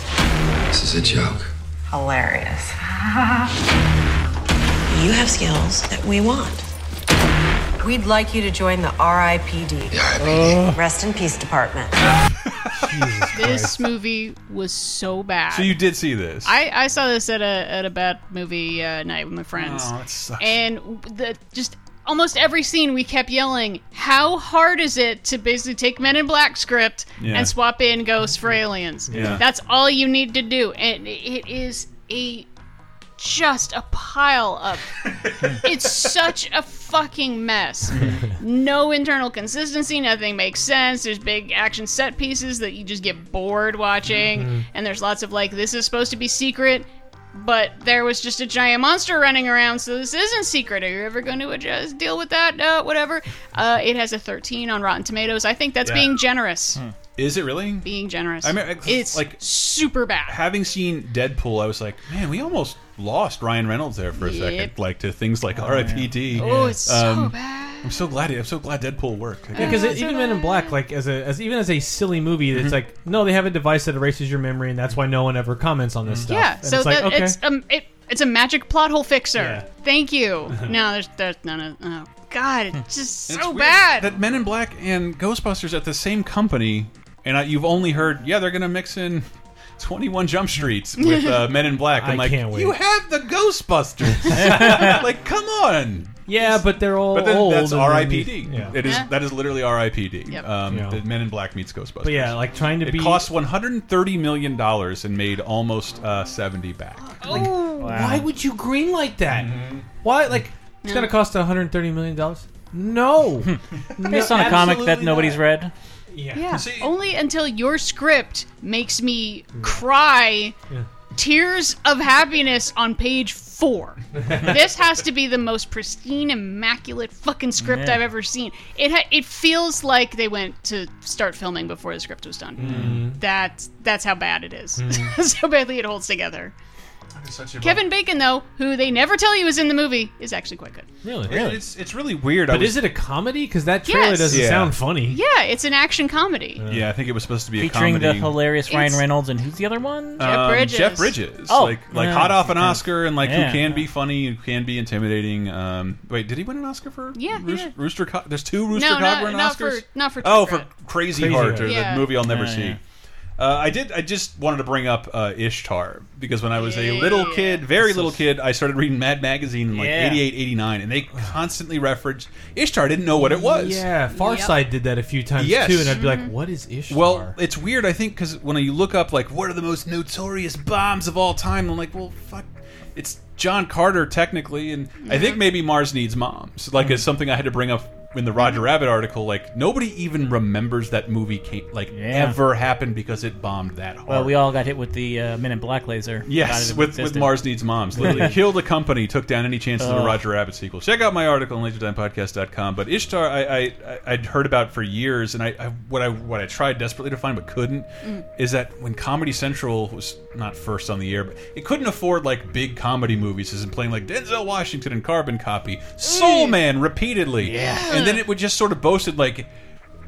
This is a joke. Hilarious. you have skills that we want. We'd like you to join the RIPD. Rest in Peace Department. This movie was so bad. So you did see this? I, I saw this at a at a bad movie uh, night with my friends. Oh, that sucks. And the just almost every scene we kept yelling, "How hard is it to basically take Men in Black script Yeah. and swap in ghosts for aliens? Yeah. That's all you need to do." And it is a just a pile of it's such a fucking mess. No internal consistency, nothing makes sense. There's big action set pieces that you just get bored watching, Mm-hmm. and there's lots of like this is supposed to be secret, but there was just a giant monster running around, so this isn't secret. Are you ever going to adjust, deal with that? Uh, whatever. Uh, it has a 13 on Rotten Tomatoes. I think that's Yeah. being generous. Is it really? Being generous. I mean, it's like super bad. Having seen Deadpool, I was like, man, we almost lost Ryan Reynolds there for a Yep. second, like to things like R.I.P.D. Oh, it's so Um, bad. I'm so glad. I'm so glad Deadpool worked. Yeah, because even Men in Black, like as a as even as a silly movie, Mm-hmm. it's like no, they have a device that erases your memory, and that's why no one ever comments on this stuff. Yeah, And so it's like that, okay, it's um, it, it's a magic plot hole fixer. Yeah. Thank you. no, there's there's none of. Oh God, it's just It's so weird bad. that Men in Black and Ghostbusters at the same company, and I, you've only heard, yeah, they're gonna mix in. 21 Jump Streets with uh, Men in Black. I'm I like, can't wait. you have the Ghostbusters. like, come on. yeah, but they're all But then old. that's R.I.P.D. Yeah. It is yeah. that is literally R.I.P.D. Yep. Um, Yeah. the Men in Black meets Ghostbusters. But yeah, like trying to it be cost 130 million dollars and made almost uh, 70 back. oh, Why would you green like that? Mm-hmm. Why like it's gonna cost 130 million dollars? No, Based on a comic that nobody's not. read. Yeah. yeah. See- Only until your script makes me cry Yeah. tears of happiness on page four. this has to be the most pristine, immaculate fucking script Yeah. I've ever seen. It ha- it feels like they went to start filming before the script was done. Mm-hmm. That's that's how bad it is. so badly it holds together. Such a Kevin Bacon, though, who they never tell you is in the movie, is actually quite good. Really? It- It's it's really weird. I But was- is it a comedy? Because that trailer Yes. doesn't Yeah. sound funny. Yeah, it's an action comedy. Yeah, I think it was supposed to be a Featuring the hilarious Ryan It's- Reynolds and who's the other one? Jeff Um, Bridges. Jeff Bridges. Oh, like like yeah. hot off an Oscar and like Yeah. who can be funny and can be intimidating. Um, wait, did he win an Oscar for? Yeah, he Rooster, did. Rooster Co- There's two Rooster No, Cog not, winning not Oscars. for not for. oh, True for Grit. Crazy, Crazy Heart, Heart. or Yeah. the movie I'll never Yeah, see. yeah. Uh, I did. I just wanted to bring up uh, Ishtar because when I was a little kid, very little kid, I started reading Mad Magazine in like Yeah. 88, 89, and they constantly referenced Ishtar. I didn't know what it was. Yeah, Farside Yep. Did that a few times Yes. too, and I'd be like, "What is Ishtar?" Well, it's weird. I think because when you look up like what are the most notorious bombs of all time, I'm like, well, fuck, it's John Carter technically, and I think maybe Mars Needs Moms. Like it's something I had to bring up in the Roger Rabbit article, like nobody even remembers that movie came, like Yeah. ever happened because it bombed that hard. Well, we all got hit with the uh, Men in Black laser. Yes, with, with. Mars Needs Moms. Literally killed a company, took down any chances of a Roger Rabbit sequel. Check out my article on LaserTimePodcast.com. But Ishtar, I, I, I'd heard about for years, and I, I what I what I tried desperately to find but couldn't Mm. is that when Comedy Central was not first on the air, but it couldn't afford like big comedy movies, as in playing like Denzel Washington and Carbon Copy, Soul Man repeatedly, Yeah. and then it would just sort of boasted like.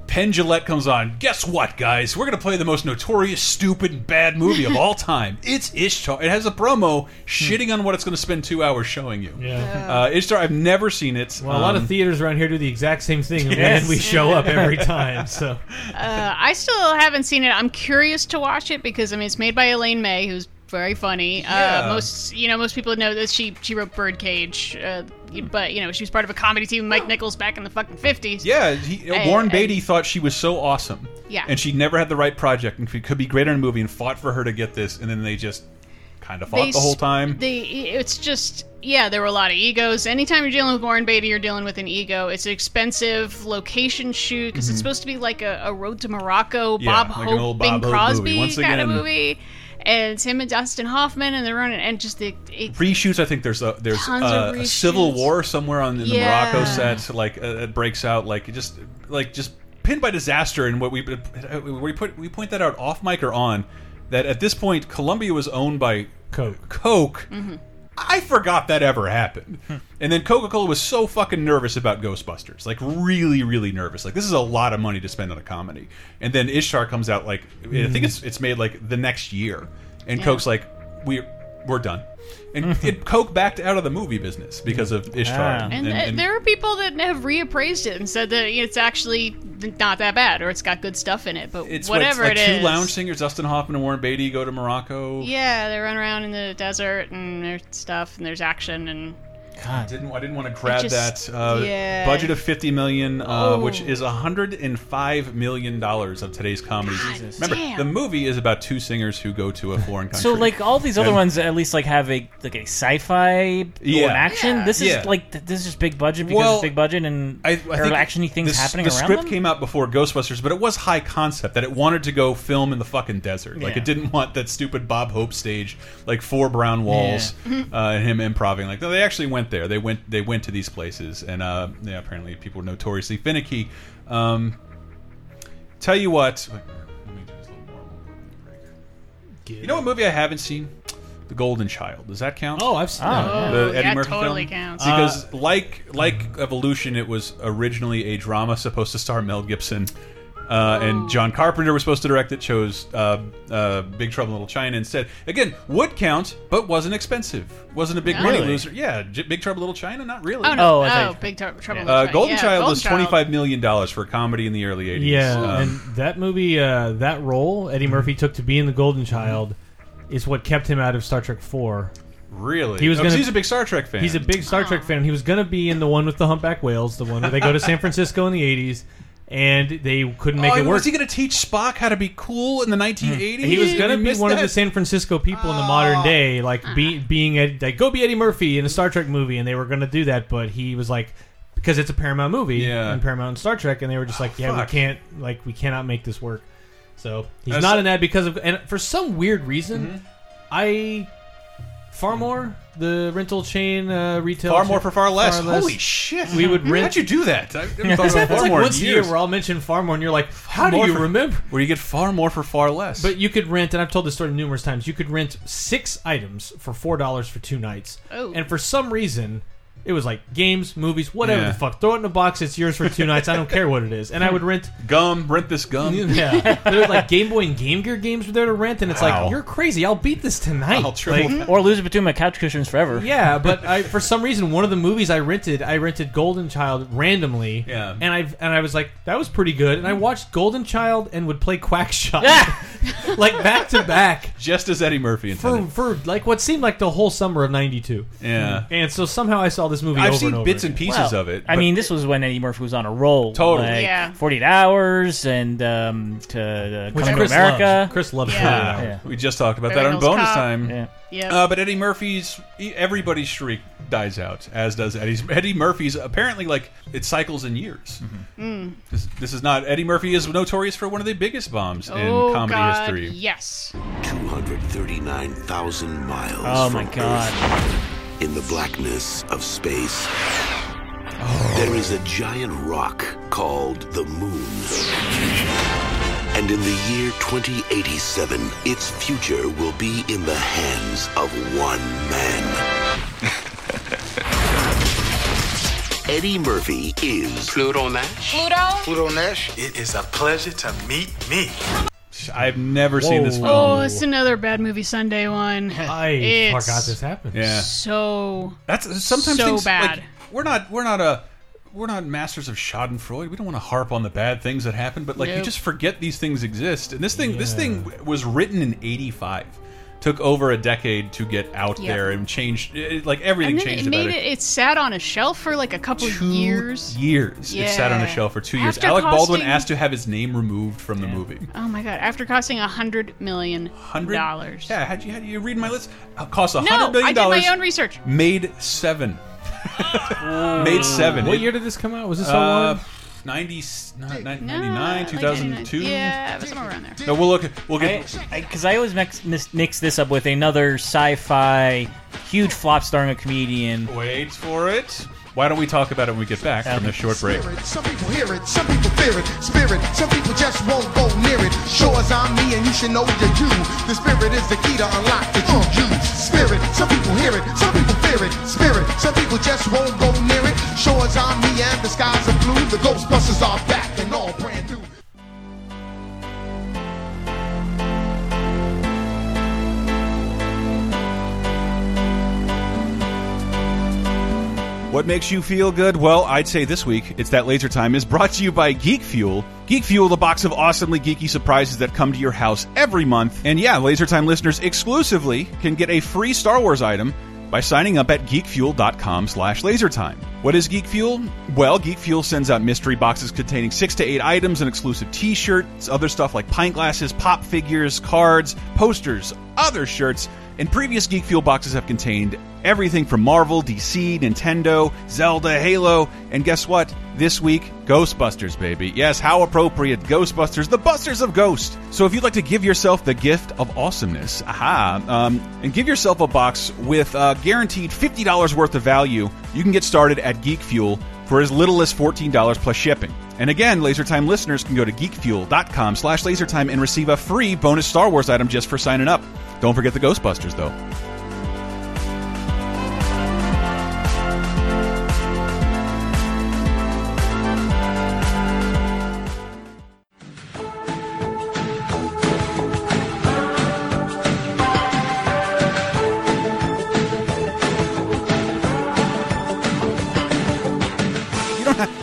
Penn Jillette comes on. Guess what, guys? We're going to play the most notorious, stupid, bad movie of all time. It's Ishtar. It has a promo shitting on what it's going to spend two hours showing you. Yeah. Uh, Ishtar, I've never seen it. Well, a lot Um, of theaters around here do the exact same thing, and Yes. then we show up every time. So Uh, I still haven't seen it. I'm curious to watch it because I mean it's made by Elaine May, who's very funny. Yeah. Uh, most you know most people know that she she wrote Birdcage, uh, but you know she was part of a comedy team with Mike Nichols back in the fucking fifties. Yeah, he, And- Warren and- Beatty thought she was so awesome. Yeah. And she never had the right project and could be great in a movie and fought for her to get this, and then they just kind of fought They the whole time. They, it's just yeah, there were a lot of egos. Anytime you're dealing with Warren Beatty, you're dealing with an ego. It's an expensive location shoot because Mhm. it's supposed to be like a, a Road to Morocco, Yeah, Bob like Hope, old Bing Hope Crosby movie. Once kind of again- movie. And it's him and Dustin Hoffman, and they're running, and just the it, reshoots. I think there's a there's Tons of uh, a civil war somewhere on in the Yeah. Morocco set. Like uh, it breaks out. Like it just like just pinned by disaster. And what we we put we point that out off mic or on that at this point Columbia was owned by Coke. Coke. Mm-hmm. I forgot that ever happened. Hmm. and then Coca Cola was so fucking nervous about Ghostbusters, like really, really nervous. Like this is a lot of money to spend on a comedy. And then Ishtar comes out like I think hmm. it's it's made like the next year, and Yeah. Coke's like we we're done. And it, Coke backed out of the movie business because of Ishtar. And, uh, there are people that have reappraised it and said that it's actually not that bad or it's got good stuff in it. But it's what, whatever like it two is, lounge singers, Dustin Hoffman and Warren Beatty, go to Morocco. yeah, they run around in the desert and there's stuff and there's action and I didn't. I didn't want to grab just- that uh, yeah. budget of fifty million, uh, Oh. which is hundred and five million dollars of today's comedy. Remember, damn. the movie is about two singers who go to a foreign country. So like all these other And- ones at least like have a like a sci-fi Yeah. action. Yeah. This is Yeah. like this is just big budget because Well, it's big budget and I, I there are actiony things the, happening The around script them. came out before Ghostbusters, but it was high concept that it wanted to go film in the fucking desert. Like it didn't want that stupid Bob Hope stage, like four brown walls, Yeah. uh, and him improvising. Like no, they actually went there. They went. They went to these places, and uh, yeah, apparently people were notoriously finicky. Um, tell you what. wait, let me do this a little more. You know what movie I haven't seen? The Golden Child. Does that count? Oh, I've seen Oh, that. the Eddie yeah, Murphy totally film? counts. Because like like Evolution, it was originally a drama supposed to star Mel Gibson, uh, and John Carpenter was supposed to direct it. Chose uh, uh, Big Trouble in Little China instead. Again, would count, but wasn't expensive. Wasn't a big money Really? loser. Yeah, J Big Trouble in Little China, not really. oh no, Oh, I oh, thought you- big Tar- trouble. in Uh, Little China. Golden yeah, Child Golden was twenty five million dollars for a comedy in the early eighties. Yeah, Um, and that movie, uh, that role Eddie Murphy took to be in the Golden Child, is what kept him out of Star Trek Four. really, He was Oh, 'cause gonna- he's a big Star Trek fan. He's a big Star Trek fan. He was going to be in the one with the humpback whales, the one where they go to San Francisco in the '80s, and they couldn't make oh, it work. was he going to teach Spock how to be cool in the nineteen eighties? He was gonna be one of the San Francisco people in the modern day, like be, being Ed, like go be Eddie Murphy in a Star Trek movie, and they were gonna do that, but he was like, because it's a Paramount movie, Yeah. and Paramount and Star Trek, and they were just like, yeah, we can't, like, we cannot make this work. So he's That's- not in that because of, and for some weird reason, Mm-hmm. I Phar-Mor the rental chain uh, retail Far more for far less. Holy shit! We would rent. How'd you do that? I haven't thought about far like more in once a year years. where I'll mention Phar-Mor, and you're like, how do More you for- remember? Where you get far more for far less. But you could rent, and I've told this story numerous times. You could rent six items for four dollars for two nights, Oh. and for some reason, it was like games, movies, whatever Yeah. the fuck. Throw it in a box. It's yours for two nights. I don't care what it is. And I would rent. gum, rent this gum. Yeah, there was like Game Boy and Game Gear games were there to rent, and it's Wow. like you're crazy. I'll beat this tonight. I'll triple Like, or lose it between my couch cushions forever. yeah, but I for some reason one of the movies I rented, I rented Golden Child randomly. Yeah. And I and I was like, that was pretty good. And I watched Golden Child and would play Quackshot, like back to back Just as Eddie Murphy for intended. for like what seemed like the whole summer of '92. yeah. And so somehow I saw this movie I've over seen and over. bits and pieces Well, of it. I mean, this was when Eddie Murphy was on a roll. Totally. Like Yeah. 48 Hours and um, to uh, Which Coming Chris to America. loves. Chris loves Yeah. yeah. Yeah. we just talked about Beverly that on bonus Cop. time. Yeah. Yep. Uh, but Eddie Murphy's everybody's shriek dies out, as does Eddie's, Eddie Murphy's. Apparently, like it cycles in years. Mm. This, this is not Eddie Murphy is notorious for one of the biggest bombs Oh, in comedy God, history. Yes. 239,000 miles. Oh, my God. Earth, in the blackness of space, there is a giant rock called the Moon. And in the year 2087, its future will be in the hands of one man. Eddie Murphy is Pluto Nash. Pluto? Pluto Nash, it is a pleasure to meet me. I've never seen this film. Oh, it's another bad movie Sunday one. I It's forgot this happened. Yeah. So That's sometimes so things, bad. Like, we're not we're not a we're not masters of Schadenfreude. We don't want to harp on the bad things that happen, but like you Nope. just forget these things exist. And this thing this thing was written in '85. Took over a decade to get out Yeah. there and changed. It, like everything and changed it about made it. it. It sat on a shelf for like a couple of years. Years. It sat on a shelf for two years. After Alec Baldwin asked to have his name removed from the movie. Oh my god! After costing a hundred million Hundred dollars. Yeah, had you had you read my list? Uh, cost a No, hundred million I did dollars. my own research. Made seven. Made seven. What It- year did this come out? Was this uh, 01? 90, not, No, 99, like 2002? 99. Yeah, it was somewhere around there. No, we'll look. We'll get. Because I, always mix, mis- mix this up with another sci-fi huge flop starring a comedian. Wait for it. Why don't we talk about it when we get back from this short break? Some people hear it, some people fear it. Spirit, some people just won't go near it. Sure as I'm me, and you should know you. The spirit is the key to unlock the true. Spirit, some people hear it, some people fear it. Spirit, some people just won't go near it. Sure as I'm me, and the skies are blue. The Ghostbusters are back and all brand new. What makes you feel good? Well, I'd say this week, it's that Laser Time is brought to you by Geek Fuel. Geek Fuel, the box of awesomely geeky surprises that come to your house every month. And yeah, Laser Time listeners exclusively can get a free Star Wars item by signing up at geekfuel.com slash lasertime. What is Geek Fuel? Well, Geek Fuel sends out mystery boxes containing six to eight items and exclusive t-shirts, other stuff like pint glasses, pop figures, cards, posters, other shirts, and previous Geek Fuel boxes have contained everything from Marvel, DC, Nintendo, Zelda, Halo, and guess what? This week, Ghostbusters, baby. Yes, how appropriate. Ghostbusters, the busters of Ghost. So if you'd like to give yourself the gift of awesomeness, aha, um, and give yourself a box with uh, guaranteed $50 worth of value, you can get started at Geek Fuel for as little as $14 plus shipping. And again, LaserTime listeners can go to geekfuel.com slash lasertime and receive a free bonus Star Wars item just for signing up. Don't forget the Ghostbusters, though.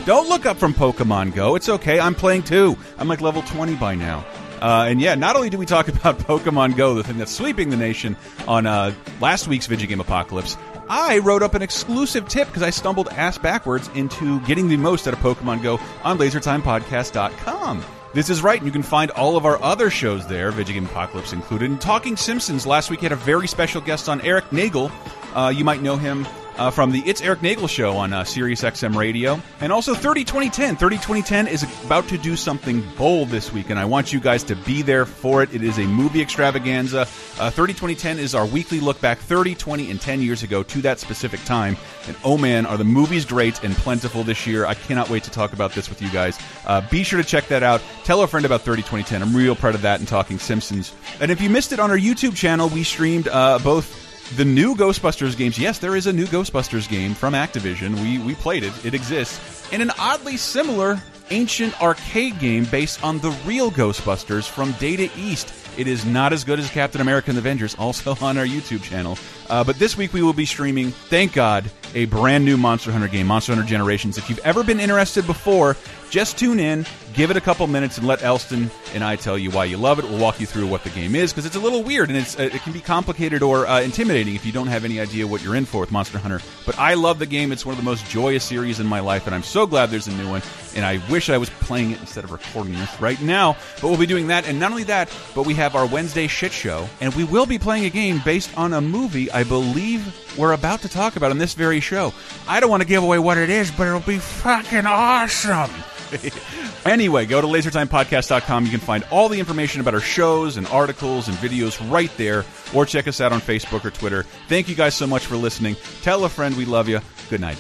Don't look up from Pokemon Go. It's okay. I'm playing too. I'm like level 20 by now. Uh, and yeah, not only do we talk about Pokemon Go, the thing that's sweeping the nation on uh, last week's Video Game Apocalypse, I wrote up an exclusive tip because I stumbled ass backwards into getting the most out of Pokemon Go on LaserTimePodcast.com. This is right, and you can find all of our other shows there, Video Game Apocalypse included. And Talking Simpsons, last week had a very special guest on Eric Nagel. Uh, you might know him uh, from the It's Eric Nagel show on uh, Sirius XM Radio. And also 30 2010. 30 2010 is about to do something bold this week, and I want you guys to be there for it. It is a movie extravaganza. Uh, 30 2010 is our weekly look back 30, 20, and 10 years ago to that specific time. And oh man, are the movies great and plentiful this year. I cannot wait to talk about this with you guys. Uh, be sure to check that out. Tell a friend about 30 2010. I'm real proud of that and talking Simpsons. And if you missed it on our YouTube channel, we streamed uh, both the new Ghostbusters games. Yes, there is a new Ghostbusters game from Activision. We we played it. It exists. And an oddly similar ancient arcade game based on the real Ghostbusters from Data East. It is not as good as Captain America and the Avengers, also on our YouTube channel. Uh, but this week we will be streaming, thank God, a brand new Monster Hunter game, Monster Hunter Generations. If you've ever been interested before, just tune in, Give it a couple minutes and let Elston and I tell you why you love it. We'll walk you through what the game is because it's a little weird and it's uh, it can be complicated or uh, intimidating if you don't have any idea what you're in for with Monster Hunter. But I love the game. It's one of the most joyous series in my life, and I'm so glad there's a new one. And I wish I was playing it instead of recording this right now. But we'll be doing that, and not only that, but we have our Wednesday shit show, and we will be playing a game based on a movie I believe we're about to talk about on this very show. I don't want to give away what it is, but it'll be fucking awesome. anyway, go to lasertimepodcast.com. You can find all the information about our shows and articles and videos right there, or check us out on Facebook or Twitter. Thank you guys so much for listening. Tell a friend we love you. Good night.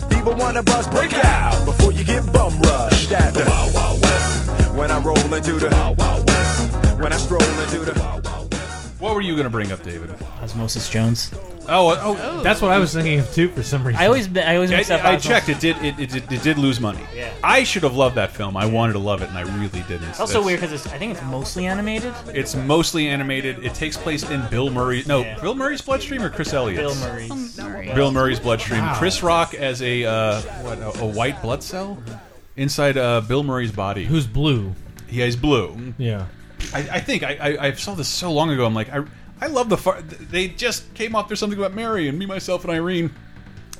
With people wanna bust, break out before you get bum rushed at the Wild Wild West. When I roll into the Wild Wild West. When I stroll into the Wild Wild What were you going to bring up, David? Osmosis Jones. Oh, oh, That's what I was thinking of too for some reason. I always, I always mix up. I, I Osmosis- checked. It did. It, it, did- it did lose money. Yeah. I should have loved that film. I wanted to love it, and I really didn't. It's also That's- weird because I think it's mostly animated. It's mostly animated. It takes place in Bill Murray. No, Bill Murray's bloodstream or Chris Elliott's. Bill Murray's. Bill Murray's bloodstream. Wow. Chris Rock as a uh, what a, a white blood cell inside uh, Bill Murray's body. Who's blue? Yeah, he's blue. Yeah. I, I think I, I, I saw this so long ago. I'm like, I, I love the. Far they just came off. There's something about Mary and me, myself, and Irene.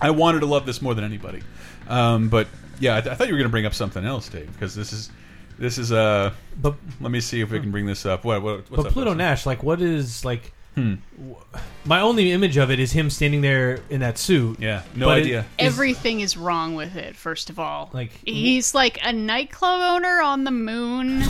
I wanted to love this more than anybody. Um, but yeah, I, I thought you were going to bring up something else, Dave, because this is this is uh. But let me see if we can bring this up. What? what what's but up, Pluto Dustin? Nash, like, what is like? Hmm. My only image of it is him standing there in that suit. Yeah, no but it idea. is- Everything is wrong with it. First of all, Like- he's like a nightclub owner on the moon,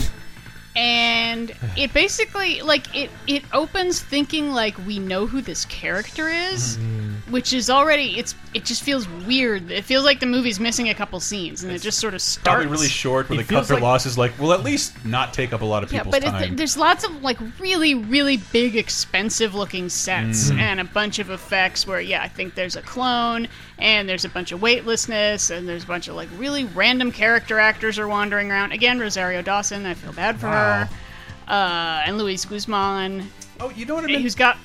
and it basically like it it opens thinking like we know who this character is, Mm-hmm. which is already it's it just feels weird. It feels like the movie's missing a couple scenes, and it just sort of starts Probably really short, where It they cut feels their like- losses. Like, well, at least not take up a lot of Yeah, people's but it, time. there's lots of like really, really big, expensive looking sets Mhm. and a bunch of effects where, yeah, I think there's a clone and there's a bunch of weightlessness and there's a bunch of like really random character actors are wandering around. Again, Rosario Dawson, I feel bad for Wow. her. Uh, and Luis Guzman. Oh, you know what I mean? Who's got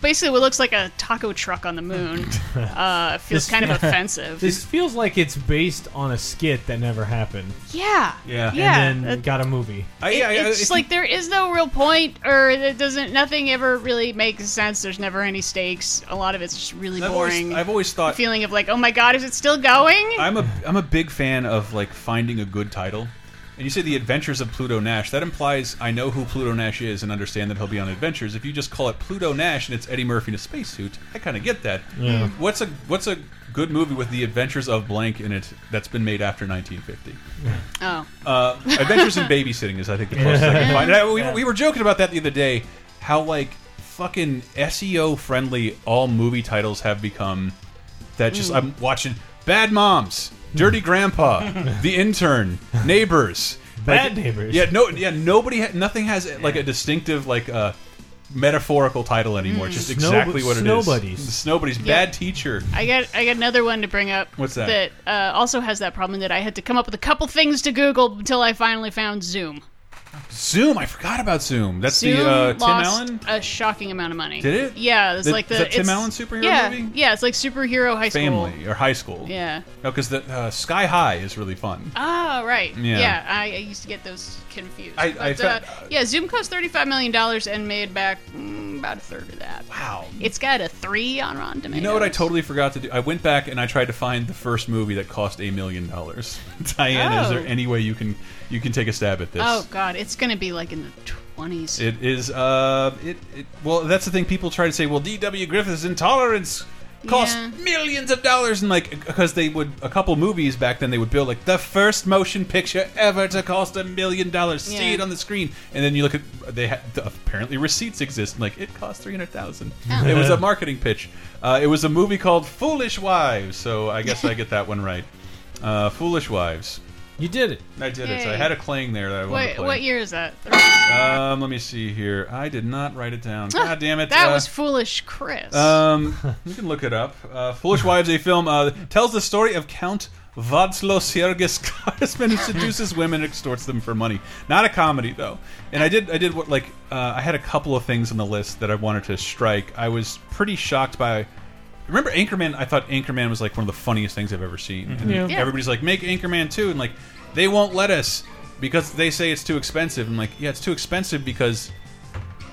basically what looks like a taco truck on the moon. uh, feels This- kind of offensive. This feels like it's based on a skit that never happened. yeah. Yeah. Yeah. And then that- got a movie. I, It- I, I, it's if like there is no real point, or it doesn't. Nothing ever really makes sense. There's never any stakes. A lot of it's just really I've always- boring. I've always thought- the feeling of like, oh my god, is it still going? I'm a I'm a big fan of like finding a good title. And you say the Adventures of Pluto Nash. That implies I know who Pluto Nash is and understand that he'll be on adventures. If you just call it Pluto Nash and it's Eddie Murphy in a spacesuit, I kind of get that. Yeah. What's a what's a good movie with the Adventures of blank in it that's been made after 1950? oh, Uh, Adventures in Babysitting is, I think, the closest I can find. I- we, we were joking about that the other day. How like fucking SEO friendly all movie titles have become. That just Mm. I'm watching Bad Moms, Dirty Grandpa, The Intern, Neighbors, Bad Like, Neighbors. Yeah, no, yeah, nobody, ha nothing has like a distinctive like uh, metaphorical title anymore. It's just Snow- exactly what it is. Snowbuddies. The Snowbuddies, Yeah. bad teacher. I got I got another one to bring up. What's that? That uh, also has that problem that I had to come up with a couple things to Google until I finally found Zoom. Zoom, I forgot about Zoom. That's Zoom the uh, Tim lost Allen. a shocking amount of money. Did it? Yeah, it's like the is that Tim it's- Allen superhero yeah, movie? Yeah, it's like superhero high school. Family or high school. Yeah. No, because the uh, Sky High is really fun. Ah, right. Yeah. Yeah, I, I used to get those confused. I- I uh, yeah, Zoom cost thirty-five million dollars and made back mm, about a third of that. Wow. It's got a three on Rotten Tomatoes. You know what I totally forgot to do? I went back and I tried to find the first movie that cost a million dollars. Diana, is there Oh. any way you can you can take a stab at this? Oh God, it's gonna be like in the twenties. It is. Uh, it, it. Well, that's the thing. People try to say, "Well, D.W. Griffith's intolerance cost Yeah. millions of dollars," and like because they would a couple movies back then they would build like the first motion picture ever to cost a million dollars. See Yeah. it on the screen, and then you look at they ha apparently receipts exist. and, Like it cost three hundred thousand. Oh. It was a marketing pitch. Uh, it was a movie called Foolish Wives. So I guess I get that one right. Uh, Foolish Wives. You did it. I did it. So I had a clang there that I wanted What to play. what year is that? Um, let me see here. I did not write it down. God damn it! That Uh, was foolish, Chris. Um, you can look it up. Uh, Foolish Wives, a film, uh, tells the story of Count Václav Sergius Karisman who seduces women and extorts them for money. Not a comedy though. And I did I did what like uh, I had a couple of things on the list that I wanted to strike. I was pretty shocked by. Remember Anchorman? I thought Anchorman was like one of the funniest things I've ever seen. Mm-hmm. And Yeah. Yeah. everybody's like, make Anchorman too, and like they won't let us because they say it's too expensive. I'm like, yeah, it's too expensive because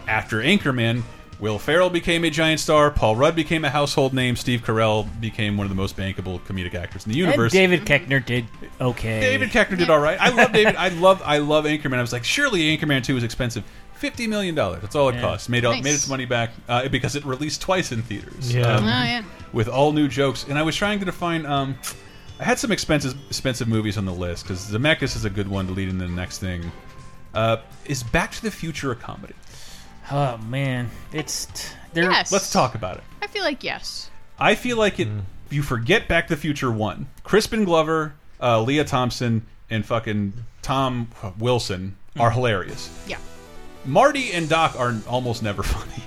after Anchorman, Will Ferrell became a giant star, Paul Rudd became a household name, Steve Carell became one of the most bankable comedic actors in the And universe. David Koechner did okay. David Koechner did all right. I love David. I love I love Anchorman. I was like, surely Anchorman two is expensive. Fifty million dollars. That's all it Yeah. cost. Made all, Nice. made its money back uh, because it released twice in theaters. Yeah. Um, Oh, yeah. With all new jokes, and I was trying to define. Um, I had some expensive expensive movies on the list because Zemeckis is a good one to lead into the next thing. Uh, is Back to the Future a comedy? Oh man, it's t- there. Yes. Let's talk about it. I feel like yes. I feel like Mm. it. You forget Back to the Future one. Crispin Glover, uh, Lea Thompson, and fucking Tom Wilson are hilarious. Yeah. Marty and Doc are almost never funny.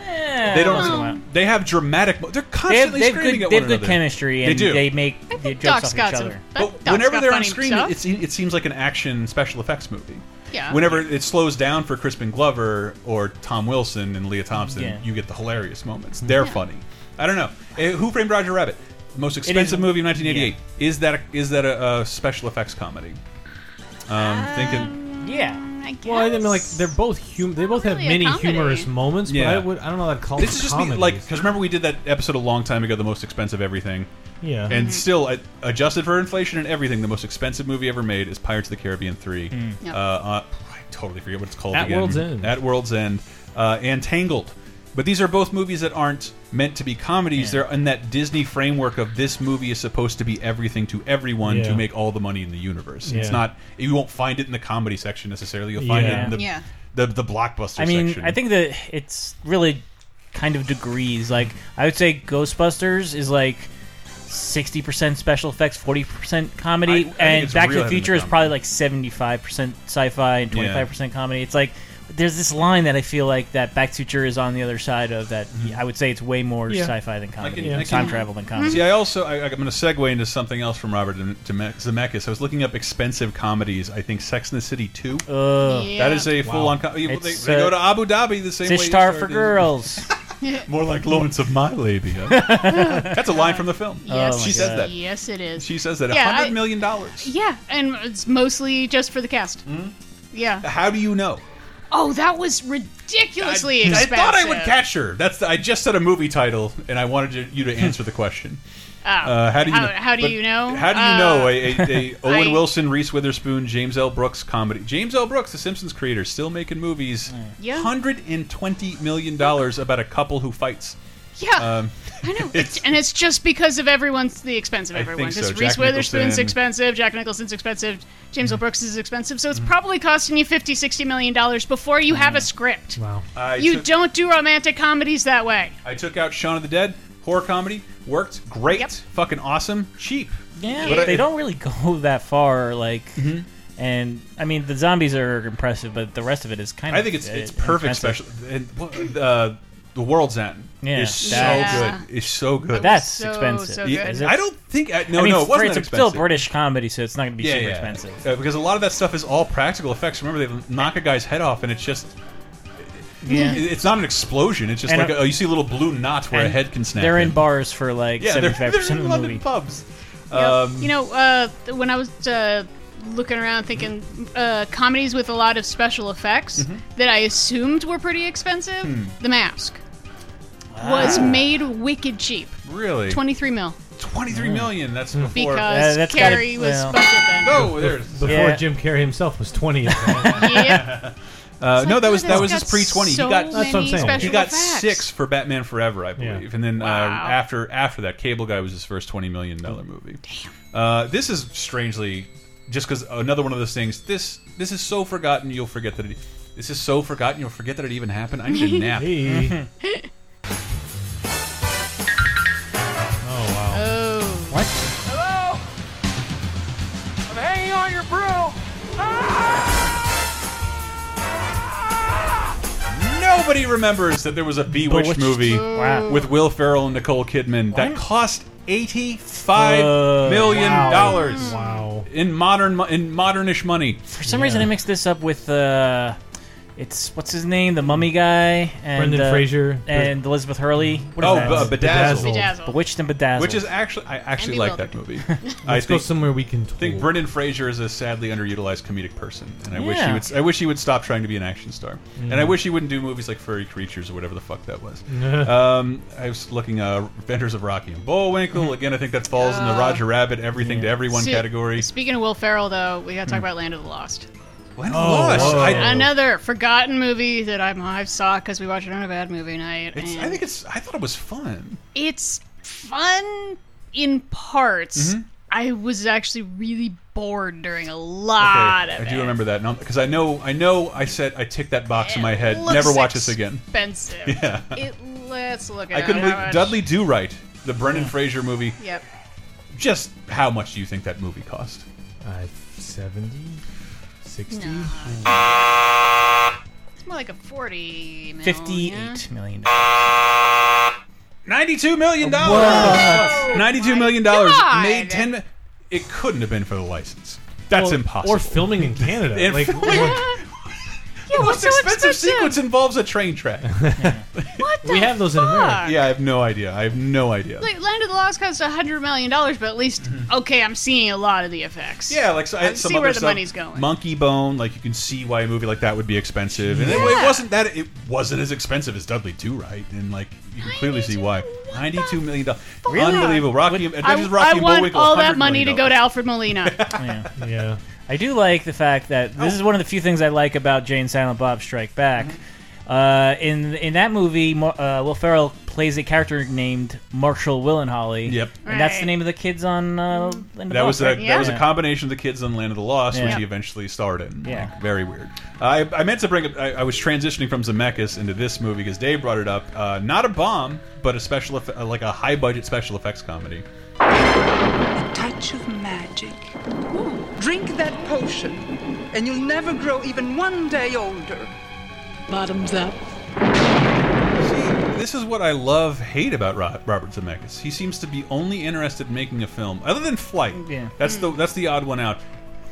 Eh, They once in a while. don't. They have dramatic. They're They have, constantly they have screaming good, at they one have good another. chemistry, They do. they make the jokes Doc's off got each other. But But Doc's whenever they're on screen, stuff. it's, it seems like an action special effects movie. Yeah. Whenever it slows down for Crispin Glover or Tom Wilson and Lea Thompson, Yeah. you get the hilarious moments. They're funny. I don't know. Uh, Who Framed Roger Rabbit? The most expensive movie of 1988. Is that a, is that a, a special effects comedy? Um, thinking. Yeah. I guess. Well, I mean, like they're both hum- They both have Really a many comedy. humorous moments, but Yeah. I would. I don't know that call This it is just me, comedies. like because remember we did that episode a long time ago, the most expensive everything. Yeah. Mm-hmm. And still, uh, adjusted for inflation and everything, the most expensive movie ever made is Pirates of the Caribbean 3. Yep. Uh, uh, I totally forget what it's called At again. World's End. At World's End. Uh, and Tangled. But these are both movies that aren't meant to be comedies. Yeah. They're in that Disney framework of this movie is supposed to be everything to everyone Yeah. to make all the money in the universe. It's Yeah. not, you won't find it in the comedy section necessarily. You'll find Yeah. it in the, Yeah. the, the blockbuster I mean, section. I think that it's really kind of degrees. Like I would say, Ghostbusters is like sixty percent special effects, forty percent I- I comedy, and Back to the heavy in the Future is probably like seventy-five percent sci-fi and twenty-five percent comedy. It's like there's this line that I feel like that Back to the Future is on the other side of that. I would say it's way more Yeah. sci-fi than comedy, can- I time can- travel than comedy. See, I also I, I'm going to segue into something else from Robert Zeme- Zeme- Zemeckis. I was looking up expensive comedies. I think Sex and the City two. Ugh. Yeah. That is a full on. Com they, It's, they go uh, to Abu Dhabi the same way. you Ishtar for started. girls. More like Lawrence of my labia. That's a line from the film. Yes, Oh my she says God. that. Yes, it is. She says that. A Yeah, hundred I- million dollars. yeah, and it's mostly just for the cast. Hmm? Yeah. How do you know? Oh, that was ridiculously I, I thought I would catch her. That's the, I just said a movie title, and I wanted you- you to answer the question. Oh, Uh, how do you how, know? how do you know? How do you Uh, know a, a, a Owen I- Wilson, Reese Witherspoon, James L. Brooks comedy? James L. Brooks, the Simpsons creator, still making movies. Yeah. Hundred and twenty million dollars about a couple who fights. Yeah, Um, I know, it's, and it's just because of everyone's the expensive I everyone. think so. Because Jack Reese Witherspoon's Nicholson. expensive, Jack Nicholson's expensive, James L. Brooks is expensive. So it's Mm-hmm. probably costing you 50 60 million dollars before you have a script. wow. I You took, don't do romantic comedies that way. I took out Shaun of the Dead horror comedy. Worked great. Yep. Fucking awesome. Cheap. Yeah, But but I- they don't really go that far. Like, Mm-hmm. and I mean, the zombies are impressive, but the rest of it is kind of. I think it's it's uh, perfect. expensive. Special. And uh, the World's End Yeah, is so that's- good. Is so good. That's So, expensive. so good. Is it? I don't think. I, no, I mean, no, it wasn't it's that still. British comedy, so it's not going to be yeah, super yeah. expensive. Uh, because a lot of that stuff is all practical effects. Remember, they knock a guy's head off, and it's just. Yeah. It's not an explosion. It's just And like a- a, oh, you see a little blue knot where a head can snap. They're in bars for like Yeah, they're, seventy-five they're percent in of the London movie. pubs. Yep. Um, you know, uh, when I was uh, looking around thinking uh, comedies with a lot of special effects Mm-hmm. that I assumed were pretty expensive, Hmm. The Mask was made wicked cheap. really, 23 mil. twenty-three million. That's before. Because Uh, that's gotta- Carrey was well. budget then. no, there's. Before Yeah. Jim Carrey himself was twenty. of that. Yep. Uh, no, that was that was his pre twenty. so he got That's what I'm saying. he got effects. six for Batman Forever, I believe, Yeah. and then uh, Wow. after after that, Cable Guy was his first twenty million dollar movie. Uh, this is strangely just because another one of those things. This this is so forgotten, you'll forget that it. This is so forgotten, you'll forget that it even happened. I need a nap. Hey. Nobody remembers that there was a Bewitched, Bewitched. movie Wow. with Will Ferrell and Nicole Kidman that cost eighty-five Uh, million wow. dollars. Wow. In modern in modernish money. For some reason, I mixed this up with uh, it's what's his name, the Mummy guy, and Brendan uh, Fraser. and Elizabeth Hurley. What is Oh, that? Be- uh, Bedazzled. Bedazzled. Bewitched and Bedazzled. Which is actually I actually And like that movie. I Let's go think, somewhere we can. think. Brendan Fraser is a sadly underutilized comedic person, and I wish he Yeah. would. I wish he would stop trying to be an action star, and I wish he wouldn't do movies like Furry Creatures or whatever the fuck that was. um, I was looking uh, Adventures of Rocky and Bullwinkle. Again, I think that falls in the Roger Rabbit, everything to everyone See- category. Speaking of Will Ferrell, though, we gotta talk about Land of the Lost. Land Oh, of the Lost. whoa. I, Another forgotten movie that I'm, I saw because we watched it on a bad movie night. it's, I think it's. I thought it was fun. it's fun in parts. Mm-hmm. I was actually really bored during a lot Okay, of I it. do remember that because I know. I know. I said I ticked that box in my head. Looks Never watch this again. Expensive. Yeah. It, let's look at I couldn't believe Dudley Do Right, the Brendan Fraser movie. Yep. Just how much do you think that movie cost? Uh, 70? 60? No. It's more like a forty. Mil, fifty-eight yeah? million. Ninety-two million dollars. What? Ninety-two million dollars God. made ten. It couldn't have been for the license. That's Or- impossible. Or filming in Canada. And like, filming- Yeah, the what's most so expensive expensive? sequence involves a train track. What the we have those in America. yeah, I have no idea. I have no idea. Like Land of the Lost cost a hundred million dollars, but at least okay, I'm seeing a lot of the effects. Mm-hmm. Yeah, like so I I some see other where the stuff. money's going. Monkey Bone, like you can see why a movie like that would be expensive, and it, Yeah. it wasn't that. It wasn't as expensive as Dudley Do Right, and like you can clearly see why. Ninety-two million dollars, Really? unbelievable. Rocky, I, Adventures of I and want Bullwinkle. all that money to go to Alfred Molina. Yeah. yeah. I do like the fact that this is one of the few things I like about Jay and Silent Bob Strike Back. Uh, in in that movie, uh, Will Ferrell plays a character named Marshall Willenholly. Yep. and that's the name of the kids on uh, Land of the That was Lost, a right? that was a combination of the kids on Land of the Lost, which he eventually starred in. Yeah. Like, very weird. I, I meant to bring up. I, I was transitioning from Zemeckis into this movie because Dave brought it up. Uh, not a bomb, but a special, eff- uh, like a high budget special effects comedy. A touch of magic. Drink that potion, and you'll never grow even one day older. Bottoms up. This is what I love, hate about Ro- Robert Zemeckis. He seems to be only interested in making a film, other than Flight. Yeah. That's the hmm. that's the odd one out.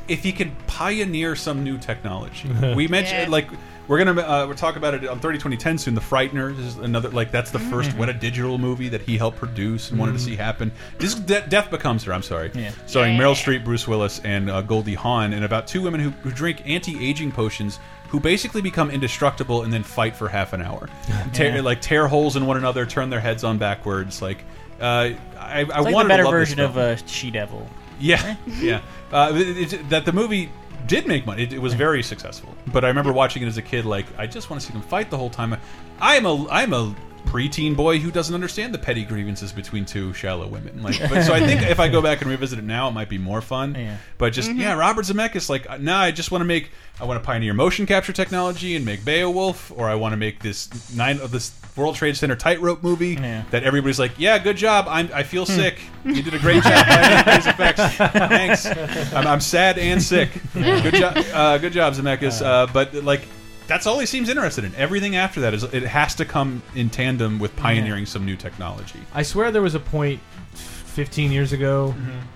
If he could pioneer some new technology, we mentioned Yeah. like we're gonna uh, we're talking about it on 30 2010 soon. The Frighteners is another like that's the first Mm-hmm. what a digital movie that he helped produce and wanted to see happen. This De Death Becomes Her. I'm sorry, Yeah. starring Yeah. Meryl Streep, Bruce Willis, and uh, Goldie Hawn, and about two women who, who drink anti-aging potions. Who basically become indestructible and then fight for half an hour, tear, like tear holes in one another, turn their heads on backwards. Like uh, I, I It's like wanted the better to love version of a uh, She Devil. Yeah, yeah. Uh, it, it- that the movie did make money. It, it was very successful. But I remember watching it as a kid. Like, I just want to see them fight the whole time. I'm a I'm a preteen boy who doesn't understand the petty grievances between two shallow women. Like, but, so I think if I go back and revisit it now, it might be more fun. Yeah. But just yeah, Robert Zemeckis. Like, uh, now I just want to make. I want to pioneer motion capture technology and make Beowulf, or I want to make this nine of this World Trade Center tightrope movie Yeah. that everybody's like, yeah, good job. I'm I feel sick. You did a great job. these effects. Thanks. I'm, I'm sad and sick. Good job. Uh, good job, Zemeckis. Uh, but like. That's all he seems interested in. Everything after that is it has to come in tandem with pioneering some new technology. I swear there was a point 15 years ago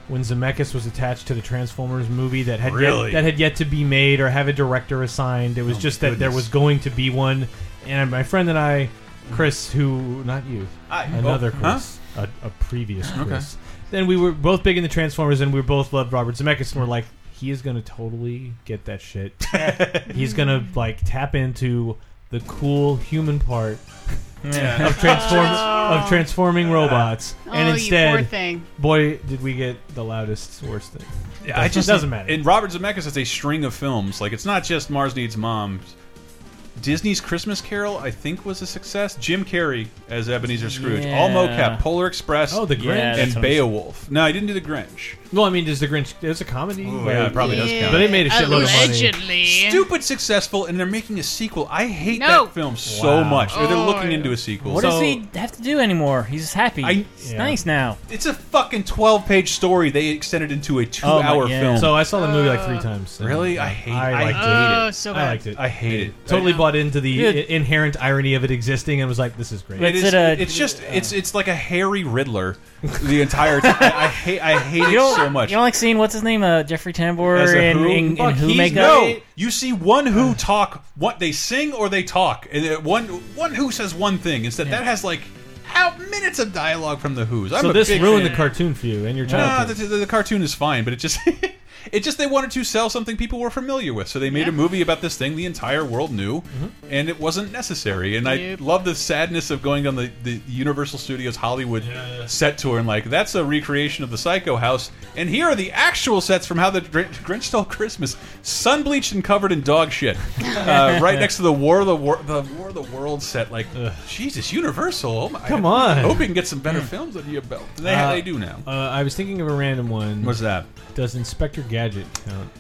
when Zemeckis was attached to the Transformers movie that had Really? yet, that had yet to be made or have a director assigned. It was Oh, just that there was going to be one, and my friend and I, Chris, who not you, I- oh, another oh, huh? Chris, a, a previous Chris. Then we were both big into Transformers, and we both loved Robert Zemeckis, and we're like, he is gonna totally get that shit. He's gonna like tap into the cool human part Yeah. of transform of transforming oh. robots, Oh, and you instead, poor thing. boy, did we get the loudest, worst thing. Yeah, it just doesn't matter. And Robert Zemeckis has a string of films. Like it's not just Mars Needs Moms. Disney's Christmas Carol, I think, was a success. Jim Carrey as Ebenezer Scrooge, all mocap, Polar Express, Oh, the Grinch. Yeah, and Beowulf. No, I didn't do the Grinch. Well, I mean, does the Grinch? It's a comedy. Ooh, yeah, it probably does count. But it made a shitload of money. Allegedly. Stupid successful, and they're making a sequel. I hate No. that film so Wow. much. Or they're Oh, looking yeah. into a sequel. What So- does he have to do anymore? He's happy. I- It's Yeah. nice now. It's a fucking twelve-page story. They extended into a Oh, my- two-hour yeah. film. So I saw the movie like three times. and Really? I hate- I I liked hate it. Oh, so I bad. liked it. I hate it. Totally bought bought into the Yeah. i- inherent irony of it existing and was like, "This is great." It is, it's just it's it's like a hairy Riddler the entire time. I, I hate I hate You it don't, so much. You don't like seeing what's his name, uh, Jeffrey Tambor As a in, Who? in, in Fuck, Who he's- makeup. No, you see one Who talk. What they sing or they talk, and uh, one one Who says one thing. Instead, that has like how minutes of dialogue from the Who's. I'm so a this big ruined fan. the cartoon for you and your Nah, childhood. the, the, the cartoon is fine, but it just it just they wanted to sell something people were familiar with, so they made a movie about this thing the entire world knew, and it wasn't necessary. And I love the sadness of going on the, the Universal Studios Hollywood set tour and like that's a recreation of the Psycho House, and here are the actual sets from how the Gr- Grinch Stole Christmas, sun bleached and covered in dog shit, uh, right next to the War of the War the War of the World set. Like Jesus, Universal, oh my, Come on. I hope we can get some better films under your belt. They, Uh, they do now. Uh, I was thinking of a random one. What's that? Does Inspector Gadget count?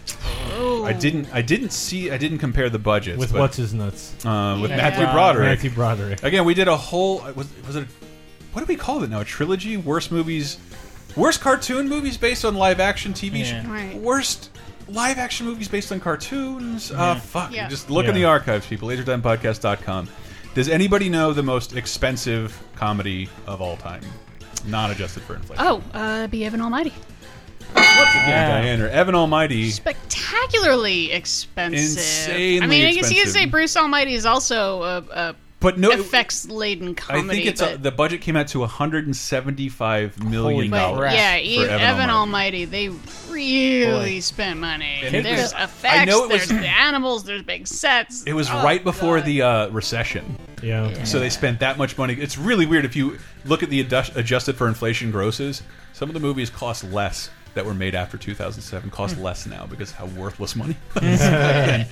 I didn't. I didn't see. I didn't compare the budgets With but, what's his nuts? Uh, with Yeah. Matthew Uh, Broderick. Matthew Broderick. Again, we did a whole. Was was it? What do we call it now? A trilogy? Worst movies. Worst cartoon movies based on live action TV Yeah. Right. Worst live action movies based on cartoons. Yeah. Uh, fuck. Yeah. Just look in the archives, people. LaserTimePodcast.com. Does anybody know the most expensive comedy of all time? Not adjusted for inflation. Oh, uh, be Evan Almighty. Yeah, Diane or Evan Almighty. Spectacularly expensive. Insanely I mean, I guess you could expensive. say Bruce Almighty is also a, a But no- effects laden comedy. I think it's but, a, the budget came out to 175 million but dollars. yeah, for Evan, Almighty. they really Boy. spent money. And it there's was- effects, I know it was- there's the animals, there's big sets. It was Oh, right before God. the uh, recession. Yeah. So they spent that much money. It's really weird if you look at the adjust- adjusted for inflation grosses. Some of the movies cost less that were made after 2007 cost Hmm. less now because how worthless money. was. uh,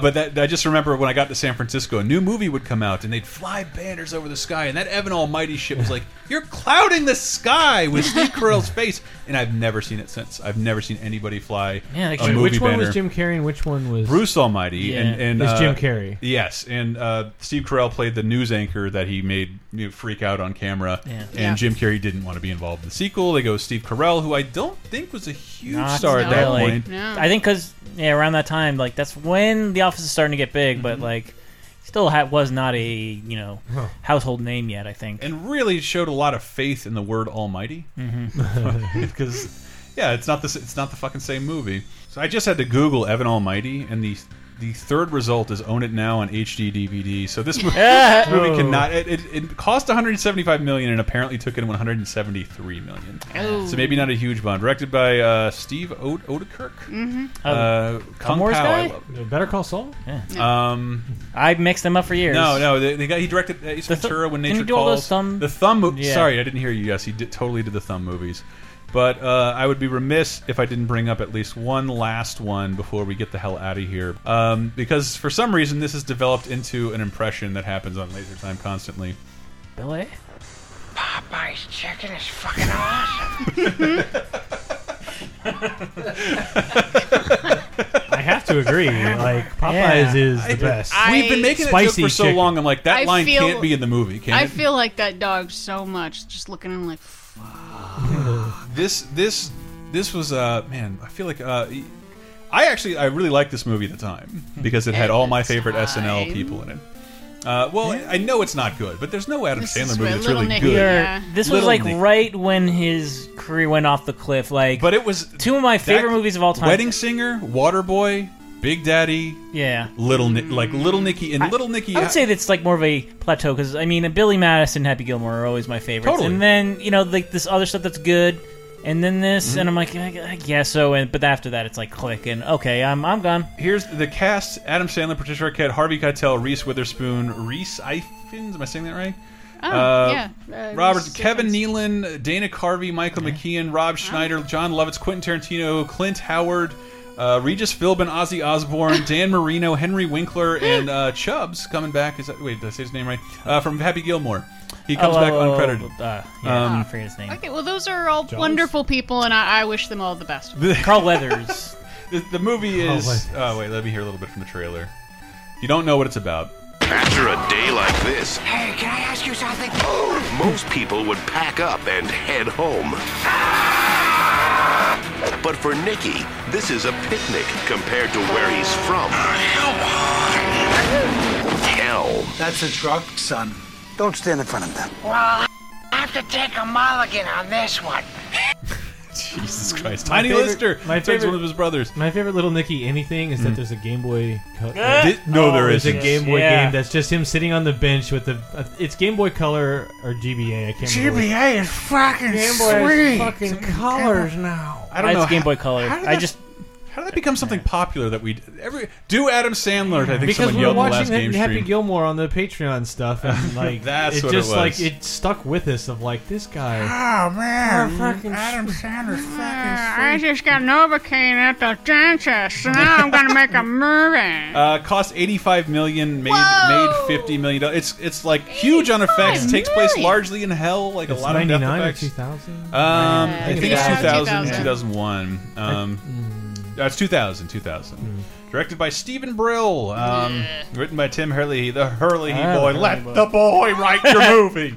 but that, I just remember when I got to San Francisco, a new movie would come out and they'd fly banners over the sky, and that Evan Almighty shit was like, "You're clouding the sky with Steve Carell's face," and I've never seen it since. I've never seen anybody fly Yeah, like- a movie which one banner. was Jim Carrey and which one was Bruce Almighty Yeah. and and uh, Jim Carrey. Yes, and uh, Steve Carell played the news anchor that he made you know, freak out on camera. Yeah. And. Jim Carrey didn't want to be involved in the sequel. They go Steve Carell, who I don't think was a huge Not star at that really. point. I think because yeah, around that time, like that's when The Office is starting to get big, but like still ha- was not a you know Huh. household name yet. I think. And really showed a lot of faith in the word Almighty, Mhm. because yeah, it's not the it's not the fucking same movie. So I just had to Google Evan Almighty, and the the third result is Own It Now on HD DVD. So this movie, this movie Oh. cannot. It, it, it cost 175 million and apparently took in 173 million. Oh. So maybe not a huge bond. Directed by uh, Steve Ode Oedekerk. Mhm. Uh, Kung Wars Pao. I guy? love- Better Call Saul? Yeah. Um, I mixed them up for years. no, no, the, the guy he directed Ace The th- Ventura when didn't Nature he do all Calls. those thumb- The thumb. Mo Yeah. Sorry, I didn't hear you. Yes, he did, totally did the thumb movies. But uh, I would be remiss if I didn't bring up at least one last one before we get the hell out of here. Um, because for some reason this has developed into an impression that happens on Laser Time constantly. Billy. Popeye's chicken is fucking awesome. I have to agree. Like Popeyes Yeah. is the I- best. We've been making that Spicy joke for so chicken. long. I'm like, that I line feel- can't be in the movie, can I it? feel like that dog so much. Just looking at him like, this this this was uh man i feel like uh i actually i really liked this movie at the time because it had all my favorite snl people in it uh, well, I know it's not good, but there's no Adam This Sandler is movie where that's Little really Nicky, good. yeah. This was Little like Nicky. right when his career went off the cliff. Like, but it was two of my favorite movies of all time. Wedding Singer, Waterboy, Big Daddy, Yeah. Little Ni like Little Nicky, and Little Nicky. I would say that's like more of a plateau because I mean, Billy Madison, Happy Gilmore are always my favorites, Totally. and then you know like this other stuff that's good, and then this, Mm-hmm. and I'm like, I, I guess so, and but after that, it's like click, and okay, I'm I'm gone. Here's the cast: Adam Sandler, Patricia Arquette, Harvey Keitel, Reese Witherspoon, Rhys Ifans. Am I saying that right? Oh, Uh, yeah. Uh, Robert, Kevin Nealon, Dana Carvey, Michael McKean, Rob Schneider, Jon Lovitz, Quentin Tarantino, Clint Howard, uh, Regis Philbin, Ozzy Osbourne, Dan Marino, Henry Winkler, and uh, Chubbs coming back. Is that wait? Did I say his name right? Uh, from Happy Gilmore. He comes Oh, back uncredited. uh, yeah, Um, I forget his name. Okay, well, those are all wonderful people, and I, I wish them all the best. Carl Weathers. The, the movie is. Oh wait, let me hear a little bit from the trailer. You don't know what it's about. After a day like this, Hey, can I ask you something? most people would pack up and head home. But for Nicky, this is a picnic compared to where he's from. Hell. That's a truck, son. Don't stand in front of them. Well, I have to take a mulligan on this one. Jesus Christ. My Tiny favorite- Lister my plays favorite- one of his brothers. My favorite little Nicky anything is that there's a Game Boy. Co- Di- no, there there's a isn't. Game Boy Yeah. game that's just him sitting on the bench with the. Uh, it's Game Boy Color or GBA. I can't remember. which. GBA is fucking Game Boy has sweet. fucking colors now. I don't know. It's Game Boy Color. how did I that- just How did that become something popular that we every do Adam Sandler? I think because someone we were yelled in the watching last game Happy stream. Gilmore on the Patreon stuff, and like That's it what it just like it stuck with us of like this guy. Oh man, fucking Adam Sandler's fucking I just got Novocaine at the dentist, so now I'm gonna make a movie. Uh, cost 85 million, made made 50 million. dollars. It's it's like huge on effects. It takes place million. largely in hell, like It's a lot of death 99 or effects. 2000? Um, I think it's 2000. 2000, 2001. Um, that's 2000, 2000. Directed by Stephen Brill. Um, Written by Tim Herlihy, the Hurley Ah, boy. Hurley Let boy. the boy write your movie.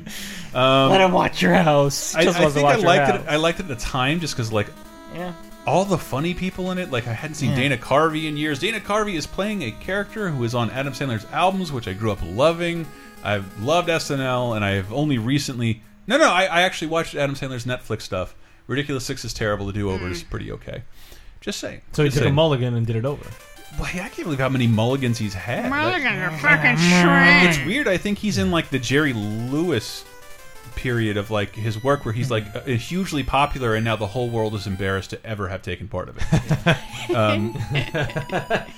Um, let him watch your house. I, Just I wants think I watch your liked house. it. I liked it at the time just because like Yeah. all the funny people in it. Like I hadn't seen Yeah. Dana Carvey in years. Dana Carvey is playing a character who is on Adam Sandler's albums, which I grew up loving. I've loved SNL, and I have only recently. No, no, I, I actually watched Adam Sandler's Netflix stuff. Ridiculous Six is terrible. The Do Over is pretty okay. Just saying. So he Just took a saying. mulligan and did it over. Boy, I can't believe how many mulligans he's had. Mulligans That- are fucking it's sweet. weird. I think he's in like the Jerry Lewis period of like his work where he's like uh, hugely popular and now the whole world is embarrassed to ever have taken part of it. um,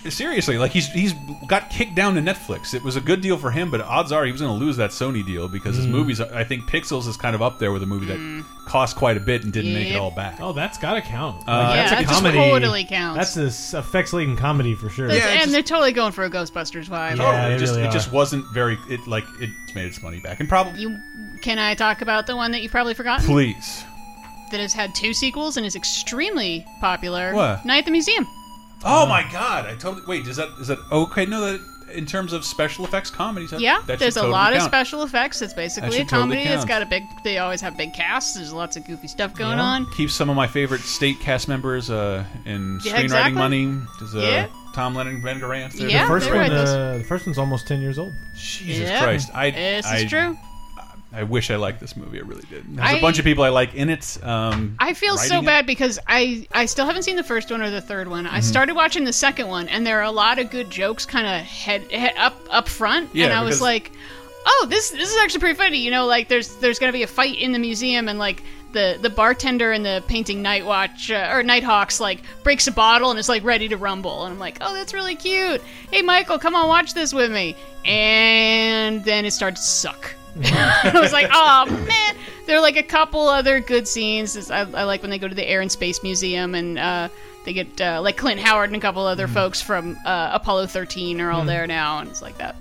seriously, like he's he's got kicked down to Netflix. It was a good deal for him, but odds are he was going to lose that Sony deal because his Mm. movies. I think Pixels is kind of up there with a movie that cost quite a bit and didn't make it Yep. all back. Oh, that's gotta count. Uh, Like, Yeah, that's a that comedy. totally counts. That's a s- effects laden comedy for sure. That's- and they're totally going for a Ghostbusters vibe. Oh, they it just really it are. just wasn't very. It like it made its money back and probably You can I talk about the one that you've probably forgotten? please. That has had two sequels and is extremely popular. What? Night at the Museum. Oh my god! I totally wait. Is that is that okay? No, that in terms of special effects comedies. That, Yeah, that should there's a totally lot of special effects. It's basically a should totally comedy. It's count. got a big. They always have big casts. There's lots of goofy stuff going Yeah. on. Keeps some of my favorite state cast members uh, in Yeah, screenwriting exactly. money. Does uh, Yeah. Tom Lennon, Ben Garant? there? Yeah, the first one, write uh, the first one's almost ten years old. Jesus Yeah. Christ! I This I, is true. I wish I liked this movie. I really did. There's I- a bunch of people I like in it. Um, I feel so it. bad because I I still haven't seen the first one or the third one. I Mhm. started watching the second one, and there are a lot of good jokes kind of head, head up up front, Yeah, and I was like, oh, this this is actually pretty funny. You know, like there's there's gonna be a fight in the museum, and like the the bartender in the painting Night Watch uh, or Nighthawks like breaks a bottle and is like ready to rumble, and I'm like, oh, that's really cute. Hey, Michael, come on, watch this with me. And then it starts to suck. I was like, oh man. There are like a couple other good scenes. I, I like when they go to the Air and Space Museum and uh, they get uh, like Clint Howard and a couple other folks from uh, Apollo 13 are all Mhm. there now, and it's like that.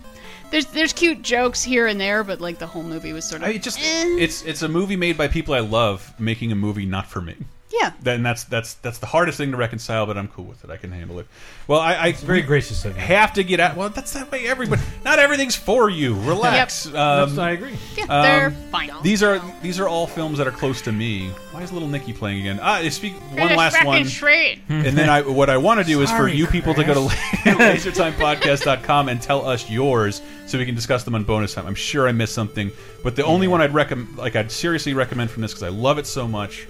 There's there's cute jokes here and there, but like the whole movie was sort of I just it's it's a movie made by people I love making a movie not for me. Yeah. Then that's that's that's the hardest thing to reconcile, but I'm cool with it. I can handle it. Well, I, I very gracious of you. Have to get out. Well, that's that way. Everybody, not everything's for you. Relax. Yep. Um, That's- I agree. Yeah, um, they're fine. These are these are all films that are close to me. Why is Little Nicky playing again? Ah, I speak one Goodness last one. straight. And then I, what I want to do is for Sorry, you people to go to Chris. lasertimepodcast.com and tell us yours so we can discuss them on bonus time. I'm sure I missed something, but the only one I'd recommend, like I'd seriously recommend from this because I love it so much.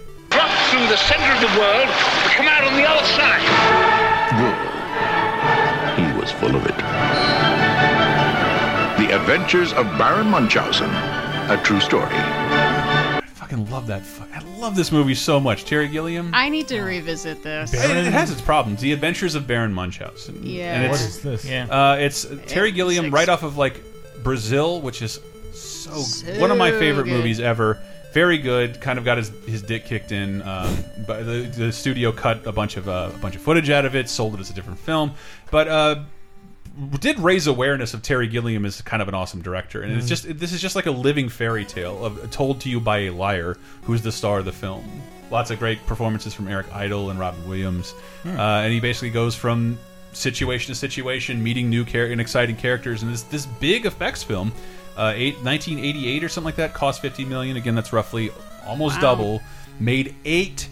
Drop through the center of the world to come out on the other side. He was full of it. The Adventures of Baron Munchausen, a true story. I fucking love that. fu- I love this movie so much. Terry Gilliam. I need to revisit this. It, it has its problems. The Adventures of Baron Munchausen. Yeah. And it's, What is this? Yeah. Uh, it's Terry Gilliam right off of like Brazil, which is so, one of my favorite good. movies ever. Very good. Kind of got his, his dick kicked in. Um, but the, the studio cut a bunch of uh, a bunch of footage out of it, sold it as a different film. But uh, did raise awareness of Terry Gilliam as kind of an awesome director, and it's Mhm. just this is just like a living fairy tale of told to you by a liar who's the star of the film. Lots of great performances from Eric Idle and Robin Williams, Hmm. uh, and he basically goes from situation to situation, meeting new char and exciting characters, and this this big effects film, uh, eight, 1988 or something like that, cost 50 million. Again, that's roughly almost Wow. double. Made eight.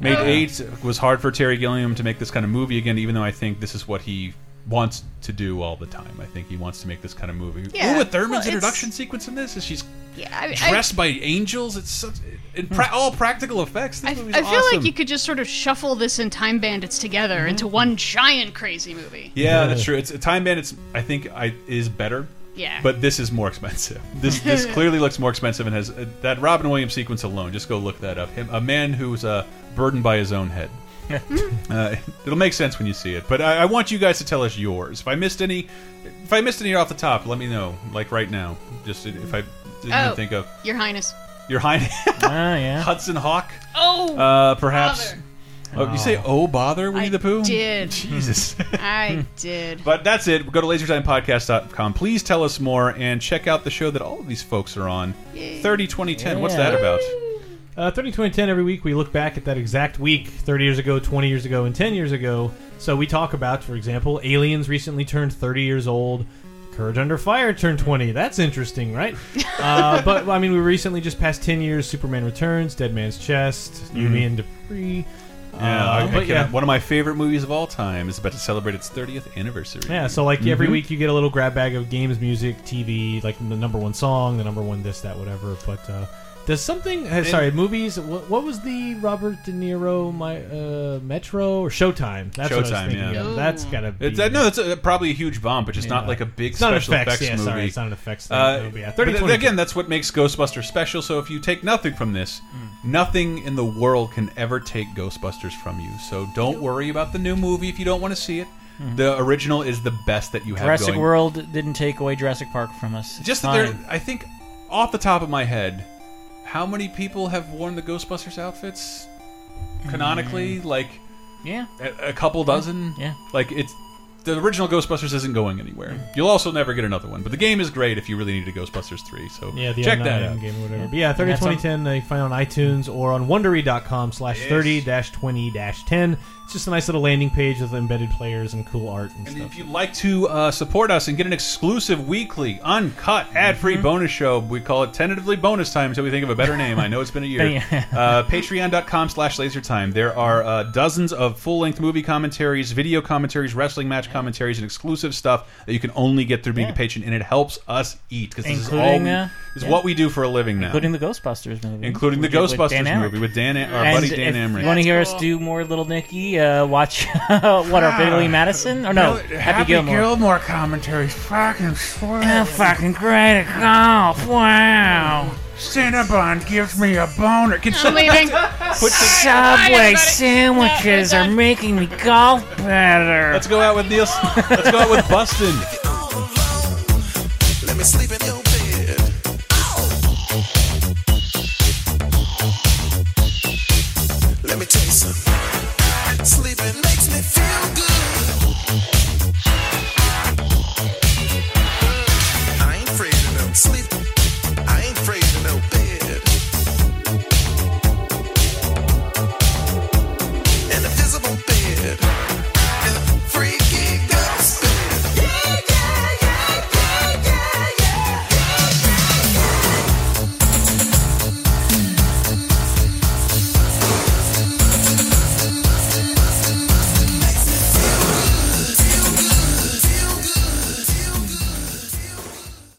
Made Oh. eight. It was hard for Terry Gilliam to make this kind of movie again, even though I think this is what he wants to do all the time. I think he wants to make this kind of movie. Yeah, Ooh, with Thurman's well, introduction sequence in this, is she's Yeah, I, I, dressed by angels. It's such in pra all practical effects. This I, movie's I feel awesome. like you could just sort of shuffle this and Time Bandits together into Mm-hmm. one giant crazy movie. Yeah, that's true. It's a Time Bandits. I think I is better. Yeah. But this is more expensive. This this clearly looks more expensive and has uh, that Robin Williams sequence alone. Just go look that up. Him, a man who's uh, burdened by his own head. uh, it'll make sense when you see it. But I, I want you guys to tell us yours. If I missed any, if I missed any off the top, let me know. Like right now, just if I didn't oh, even think of Your Highness. your Highness, Ah, yeah. Hudson Hawk. Oh, Uh, perhaps. bother. Oh, you say "Oh bother" Winnie I the Pooh? did. Jesus. I did. But that's it. Go to lasertimepodcast.com. Please tell us more and check out the show that all of these folks are on. 30 2010. What's that about? Uh, 30 2010 every week we look back at that exact week 30 years ago 20 years ago and 10 years ago so we talk about for example aliens recently turned 30 years old courage under fire turned 20 that's interesting right uh, but i mean we recently just passed 10 years superman returns dead man's chest yumi and dupree Yeah, uh, I- I but cannot- yeah one of my favorite movies of all time is about to celebrate its 30th anniversary. yeah, so like every Mhm. week you get a little grab bag of games, music, TV, like the number one song, the number one this, that, whatever. But uh, does something? Uh, sorry, movies. What, what was the Robert De Niro my uh, Metro or Showtime? That's what I was Showtime, yeah. of. That's gotta be. It's, uh, no, that's a, probably a huge bump, but just not like a big It's not special effects, effects, yeah, movie. sorry, it's not an effects thing, Uh, movie, yeah. but 30, th- 20. again, that's what makes Ghostbusters special. So if you take nothing from this, Hmm. nothing in the world can ever take Ghostbusters from you. So don't worry about the new movie if you don't want to see it. Mhm. The original is the best that you have Jurassic going. World didn't take away Jurassic Park from us. It's Just that there, fine. I think, off the top of my head, how many people have worn the Ghostbusters outfits? Canonically, like yeah, a, a couple dozen. Yeah. like it's the original Ghostbusters isn't going anywhere. You'll also never get another one, but the game is great if you really need a Ghostbusters three. So Yeah, the check that out. game or whatever. But yeah, 30 And that's on- 2010, uh, you can find it on iTunes or on wondery.com slash 30 dash 20 dash 10. It's just a nice little landing page with embedded players and cool art and, And stuff. if you'd like to uh, support us and get an exclusive weekly, uncut, ad-free Mm-hmm. bonus show, we call it tentatively bonus time until we think of a better name. I know it's been a year. Uh, Patreon.com slash lasertime. There are uh, dozens of full-length movie commentaries, video commentaries, wrestling match commentaries, and exclusive stuff that you can only get through being Yeah. a patron, and it helps us eat because this is all we, uh, is yeah. what we do for a living now. including the Ghostbusters movie, Including the We did with Ghostbusters Dan movie with Dan, our And buddy Dan if Amrich. You want to hear us do more Little Nicky? Uh, watch what our Billy Madison or no Happy, Gilmore. commentaries fucking sweet. Oh, fucking great at golf! Wow. Cinnabon gives me a boner. Can I'm leaving. Subway sandwiches are making me golf better. Let's go out with Neil. Let's go out with Bustin'. Let me sleep in